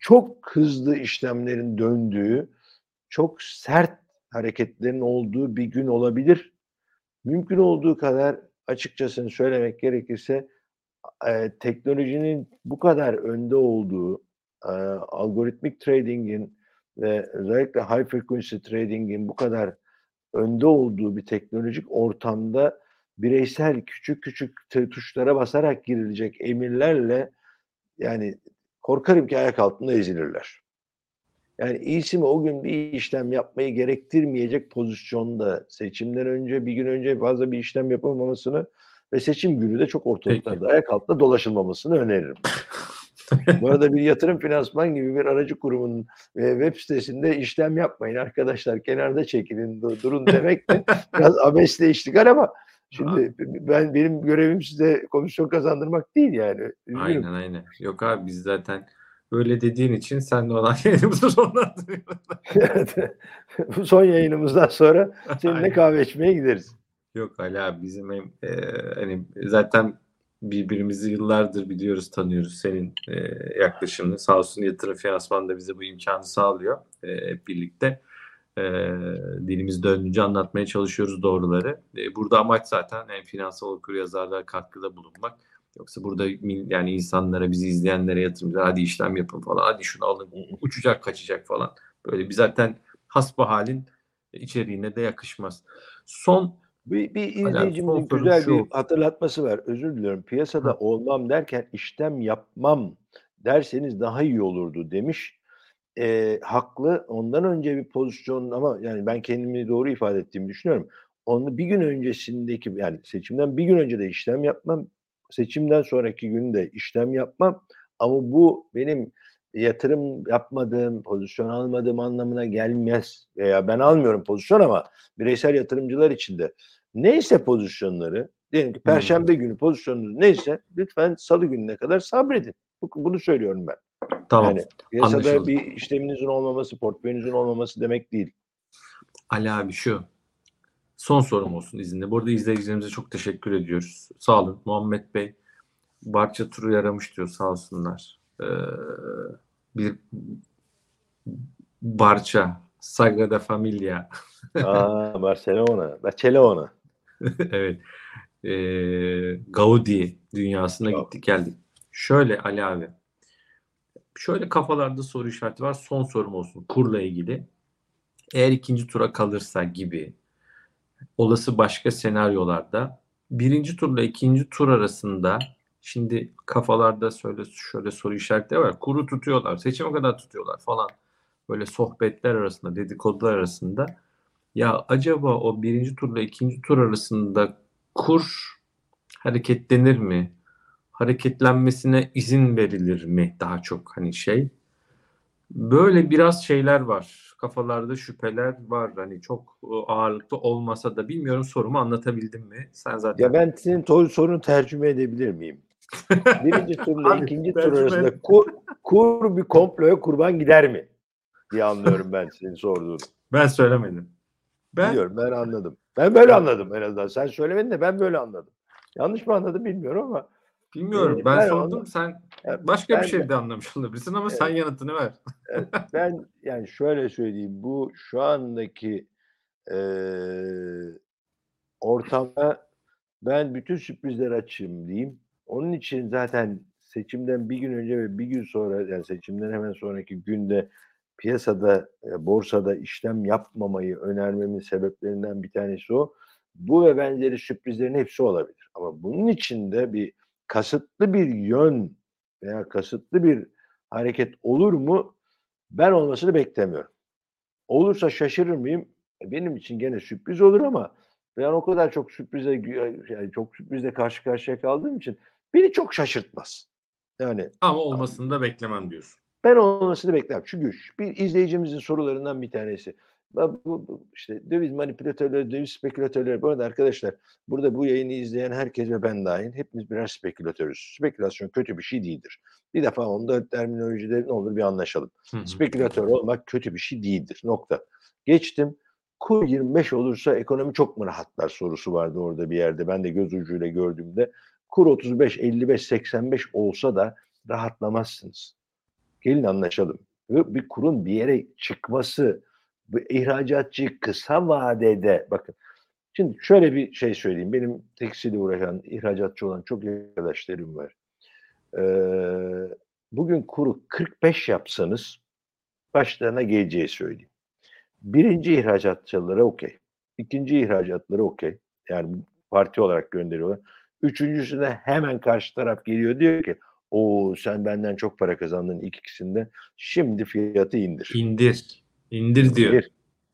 çok hızlı işlemlerin döndüğü, çok sert hareketlerin olduğu bir gün olabilir. Mümkün olduğu kadar açıkçası söylemek gerekirse e, teknolojinin bu kadar önde olduğu, e, algoritmik trading'in ve özellikle high frequency trading'in bu kadar önde olduğu bir teknolojik ortamda bireysel küçük küçük tuşlara basarak girilecek emirlerle yani korkarım ki ayak altında ezilirler. Yani iyisi mi o gün bir işlem yapmayı gerektirmeyecek pozisyonda seçimden önce bir gün önce fazla bir işlem yapılmamasını ve seçim günü de çok ortalıklarda Peki. ayak altında dolaşılmamasını öneririm. (laughs) Bu arada bir yatırım finansman gibi bir aracı kurumunun e, web sitesinde işlem yapmayın arkadaşlar kenarda çekilin dur- durun demek de (laughs) biraz abesle iştigal ama şimdi ben benim görevim size komisyon kazandırmak değil yani. Üzgünüm. Aynen aynen. Yok abi biz zaten öyle dediğin için sen de olan (laughs) yayınımızı sonlandırıyoruz. Evet. Bu son yayınımızdan sonra seninle kahve içmeye gideriz. Yok abi bizim hem e, hani zaten birbirimizi yıllardır biliyoruz, tanıyoruz senin e, yaklaşımını. Sağ olsun yatırım finansman da bize bu imkanı sağlıyor. E, hep birlikte e, dilimiz döndüğünce anlatmaya çalışıyoruz doğruları. E, burada amaç zaten hem finansal okuryazarlığa katkıda bulunmak. Yoksa burada yani insanlara, bizi izleyenlere yatırımcılar hadi işlem yapın falan, hadi şunu alın, uçacak kaçacak falan. Böyle bir zaten hasbahalin içeriğine de yakışmaz. Son Bir, bir izleyicimizin sorum güzel şu bir hatırlatması var. Özür diliyorum. Piyasada Hı. olmam derken işlem yapmam derseniz daha iyi olurdu demiş. Ee, haklı. Ondan önce bir pozisyon ama yani ben kendimi doğru ifade ettiğimi düşünüyorum. Onu bir gün öncesindeki yani seçimden bir gün önce de işlem yapmam. Seçimden sonraki gün de işlem yapmam. Ama bu benim yatırım yapmadığım, pozisyon almadığım anlamına gelmez. Veya ben almıyorum pozisyon ama bireysel yatırımcılar için de neyse pozisyonları diyelim ki perşembe günü pozisyonunuz neyse lütfen salı gününe kadar sabredin. Bu- Bunu söylüyorum ben. tamam. Yani piyasada anlaşıldı. bir işleminizin olmaması, portföyünüzün olmaması demek değil. Ali abi şu. Son sorum olsun izinle. Bu arada izleyicilerimize çok teşekkür ediyoruz. Sağ olun. Muhammed Bey Barça turu yaramış diyor sağ olsunlar. Ee, bir Barça Sagrada Familia Aa, Barcelona, Barcelona. (laughs) evet. Ee, Gaudi dünyasına Yok. gittik geldik. Şöyle Ali abi. Şöyle kafalarda soru işareti var. Son sorum olsun. Kurla ilgili. Eğer ikinci tura kalırsa gibi olası başka senaryolarda birinci turla ikinci tur arasında şimdi kafalarda şöyle şöyle soru işaretleri var. Kuru tutuyorlar. Seçime kadar tutuyorlar falan. Böyle sohbetler arasında, dedikodular arasında ya acaba o birinci turla ikinci tur arasında kur hareketlenir mi? Hareketlenmesine izin verilir mi daha çok hani şey? Böyle biraz şeyler var. Kafalarda şüpheler var. Hani çok e, ağırlıklı olmasa da bilmiyorum sorumu anlatabildim mi? Sen zaten Ya ben senin to- sorunu tercüme edebilir miyim? Birinci turla (laughs) ikinci tur arasında kur, kur bir komploya kurban gider mi? diye anlıyorum ben senin sorduğunu. ben söylemedim. Ben Biliyorum ben anladım. Ben böyle anladım en azından. Sen söylemedin de ben böyle anladım. Yanlış mı anladım bilmiyorum ama bilmiyorum. Ben- Ben, sordum. onu- Sen başka ben bir şey de- anlamış olabilirsin ama sen yanıtını ver. (laughs) ben yani şöyle söyleyeyim bu şu andaki eee ortama ben bütün sürprizler açayım diyeyim. Onun için zaten seçimden bir gün önce ve bir gün sonra yani seçimden hemen sonraki günde piyasada e, borsada işlem yapmamayı önermemin sebeplerinden bir tanesi o. Bu ve benzeri sürprizlerin hepsi olabilir. Ama bunun içinde bir kasıtlı bir yön veya kasıtlı bir hareket olur mu? Ben olmasını beklemiyorum. Olursa şaşırır mıyım? E, Benim için gene sürpriz olur ama ben o kadar çok sürprize yani çok sürprizle karşı karşıya kaldığım için beni çok şaşırtmaz. Yani Ama olmasını da beklemem diyorsun. ben olmasını beklerim. Çünkü bir izleyicimizin sorularından bir tanesi. Bu, bu işte döviz manipülatörleri, döviz spekülatörleri. Bu arada arkadaşlar burada bu yayını izleyen herkes ve ben dahil hepimiz birer spekülatörüz. Spekülasyon kötü bir şey değildir. Bir defa onda terminolojide ne olur bir anlaşalım. Hı hı. Spekülatör olmak kötü bir şey değildir. Nokta. Geçtim. Kur 25 olursa ekonomi çok mu rahatlar sorusu vardı orada bir yerde. Ben de göz ucuyla gördüğümde. Kur 35, 55, 85 olsa da rahatlamazsınız. Gelin anlaşalım. Bir kurun bir yere çıkması, ihracatçı kısa vadede bakın. Şimdi şöyle bir şey söyleyeyim. Benim tekstille uğraşan, ihracatçı olan çok arkadaşlarım var. Ee, bugün kuru 45 yapsanız başlarına geleceği söyleyeyim. Birinci ihracatçılara okey. İkinci ihracatları okey. Yani parti olarak gönderiyorlar. Üçüncüsüne hemen karşı taraf geliyor diyor ki o sen benden çok para kazandın ikisinde. Şimdi fiyatı indir. İndir. İndir diyor. İndir,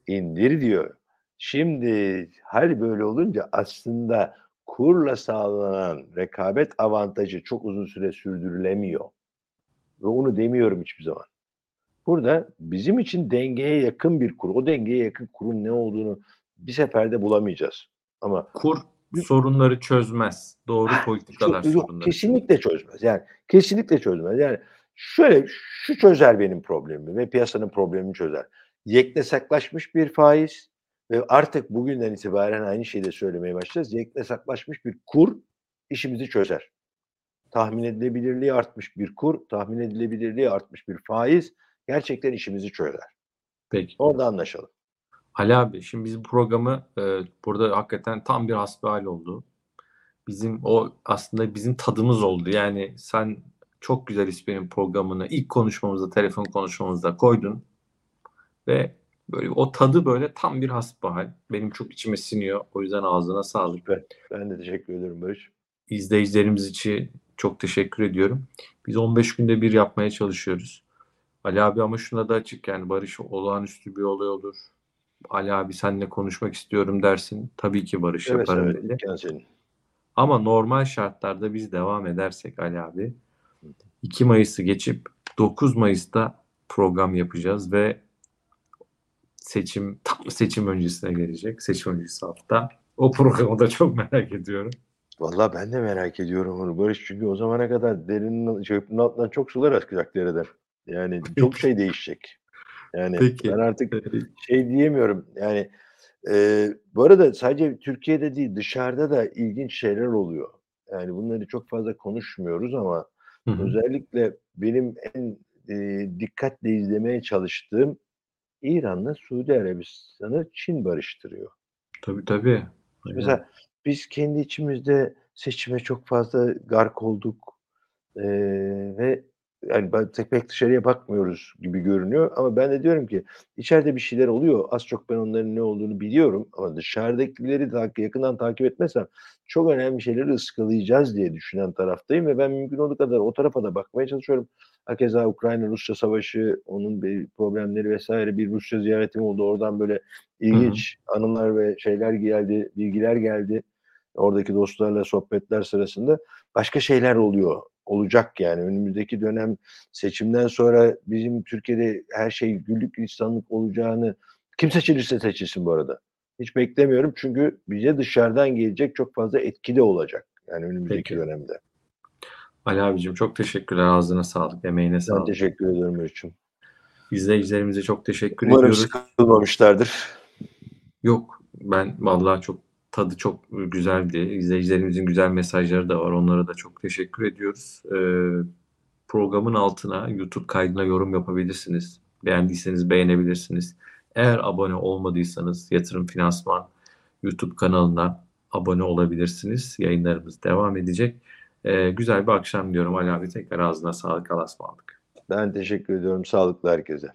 indir diyor. Şimdi hal böyle olunca aslında kurla sağlanan rekabet avantajı çok uzun süre sürdürülemiyor. Ve onu demiyorum hiçbir zaman. Burada bizim için dengeye yakın bir kur. O dengeye yakın kurun ne olduğunu bir seferde bulamayacağız. Ama Kur sorunları çözmez. Doğru politikalar Çok- yok, sorunları. kesinlikle çözmez. Yani kesinlikle çözmez. Yani şöyle şu çözer benim problemimi ve piyasanın problemini çözer. Yeknesaklaşmış bir faiz ve artık bugünden itibaren aynı şeyi de söylemeye başlayacağız. Yeknesaklaşmış bir kur işimizi çözer. Tahmin edilebilirliği artmış bir kur, tahmin edilebilirliği artmış bir faiz gerçekten işimizi çözer. Peki. Orada anlaşalım. Ali abi şimdi biz bu programı e, burada hakikaten tam bir hasbihal oldu. Bizim o aslında bizim tadımız oldu. Yani sen çok güzel İspen'in programını ilk konuşmamızda, telefon konuşmamızda koydun. Ve böyle o tadı böyle tam bir hasbihal. Benim çok içime siniyor. O yüzden ağzına sağlık. Ben, ben de teşekkür ederim Barış. İzleyicilerimiz için çok teşekkür ediyorum. Biz 15 günde bir yapmaya çalışıyoruz. Ali abi ama şuna da açık yani Barış olağanüstü bir olay olur. Ali abi seninle konuşmak istiyorum dersin. Tabii ki Barış Evet, yaparım evet, dedi. senin. Ama normal şartlarda biz devam edersek Ali abi 2 Mayıs'ı geçip 9 Mayıs'ta program yapacağız ve seçim tam seçim öncesine gelecek. Seçim öncesi hafta. O programı da çok merak ediyorum. Vallahi ben de merak ediyorum onu Barış çünkü o zamana kadar derinin çöpün altından çok sular akacak dereden. Yani çok şey değişecek. Yani Peki. ben artık şey diyemiyorum. Yani e, bu arada sadece Türkiye'de değil dışarıda da ilginç şeyler oluyor. Yani bunları çok fazla konuşmuyoruz ama Hı hı. özellikle benim en e, dikkatle izlemeye çalıştığım İran'la Suudi Arabistan'ı Çin barıştırıyor. Tabii tabii. Aynen. Mesela biz kendi içimizde seçime çok fazla gark olduk Ee, ve yani tek pek dışarıya bakmıyoruz gibi görünüyor ama ben de diyorum ki içeride bir şeyler oluyor. Az çok ben onların ne olduğunu biliyorum ama dışarıdakileri takip, yakından takip etmezsem çok önemli şeyleri ıskalayacağız diye düşünen taraftayım ve ben mümkün olduğu kadar o tarafa da bakmaya çalışıyorum. Hakeza Ukrayna-Rusya savaşı, onun bir problemleri vesaire bir Rusya ziyaretim oldu. Oradan böyle ilginç anılar ve şeyler geldi, bilgiler geldi. Oradaki dostlarla sohbetler sırasında başka şeyler oluyor. Olacak yani önümüzdeki dönem seçimden sonra bizim Türkiye'de her şey güllük gülistanlık olacağını kim seçilirse seçilsin bu arada. Hiç beklemiyorum çünkü bize dışarıdan gelecek çok fazla etkili olacak. Yani önümüzdeki Peki. dönemde. Ali abicim çok teşekkürler. Ağzına sağlık, emeğine Ben sağlık. teşekkür ederim Barış'ım. İzleyicilerimize çok teşekkür Umarım ediyoruz. sıkılmamışlardır. Yok ben vallahi çok tadı çok güzeldi. İzleyicilerimizin güzel mesajları da var. Onlara da çok teşekkür ediyoruz. Ee, programın altına YouTube kaydına yorum yapabilirsiniz. Beğendiyseniz beğenebilirsiniz. Eğer abone olmadıysanız Yatırım Finansman YouTube kanalına abone olabilirsiniz. Yayınlarımız devam edecek. Ee, güzel bir akşam diyorum Ali abi. Tekrar ağzına sağlık. Allah'a ısmarladık. Ben teşekkür ediyorum. Sağlıklı herkese.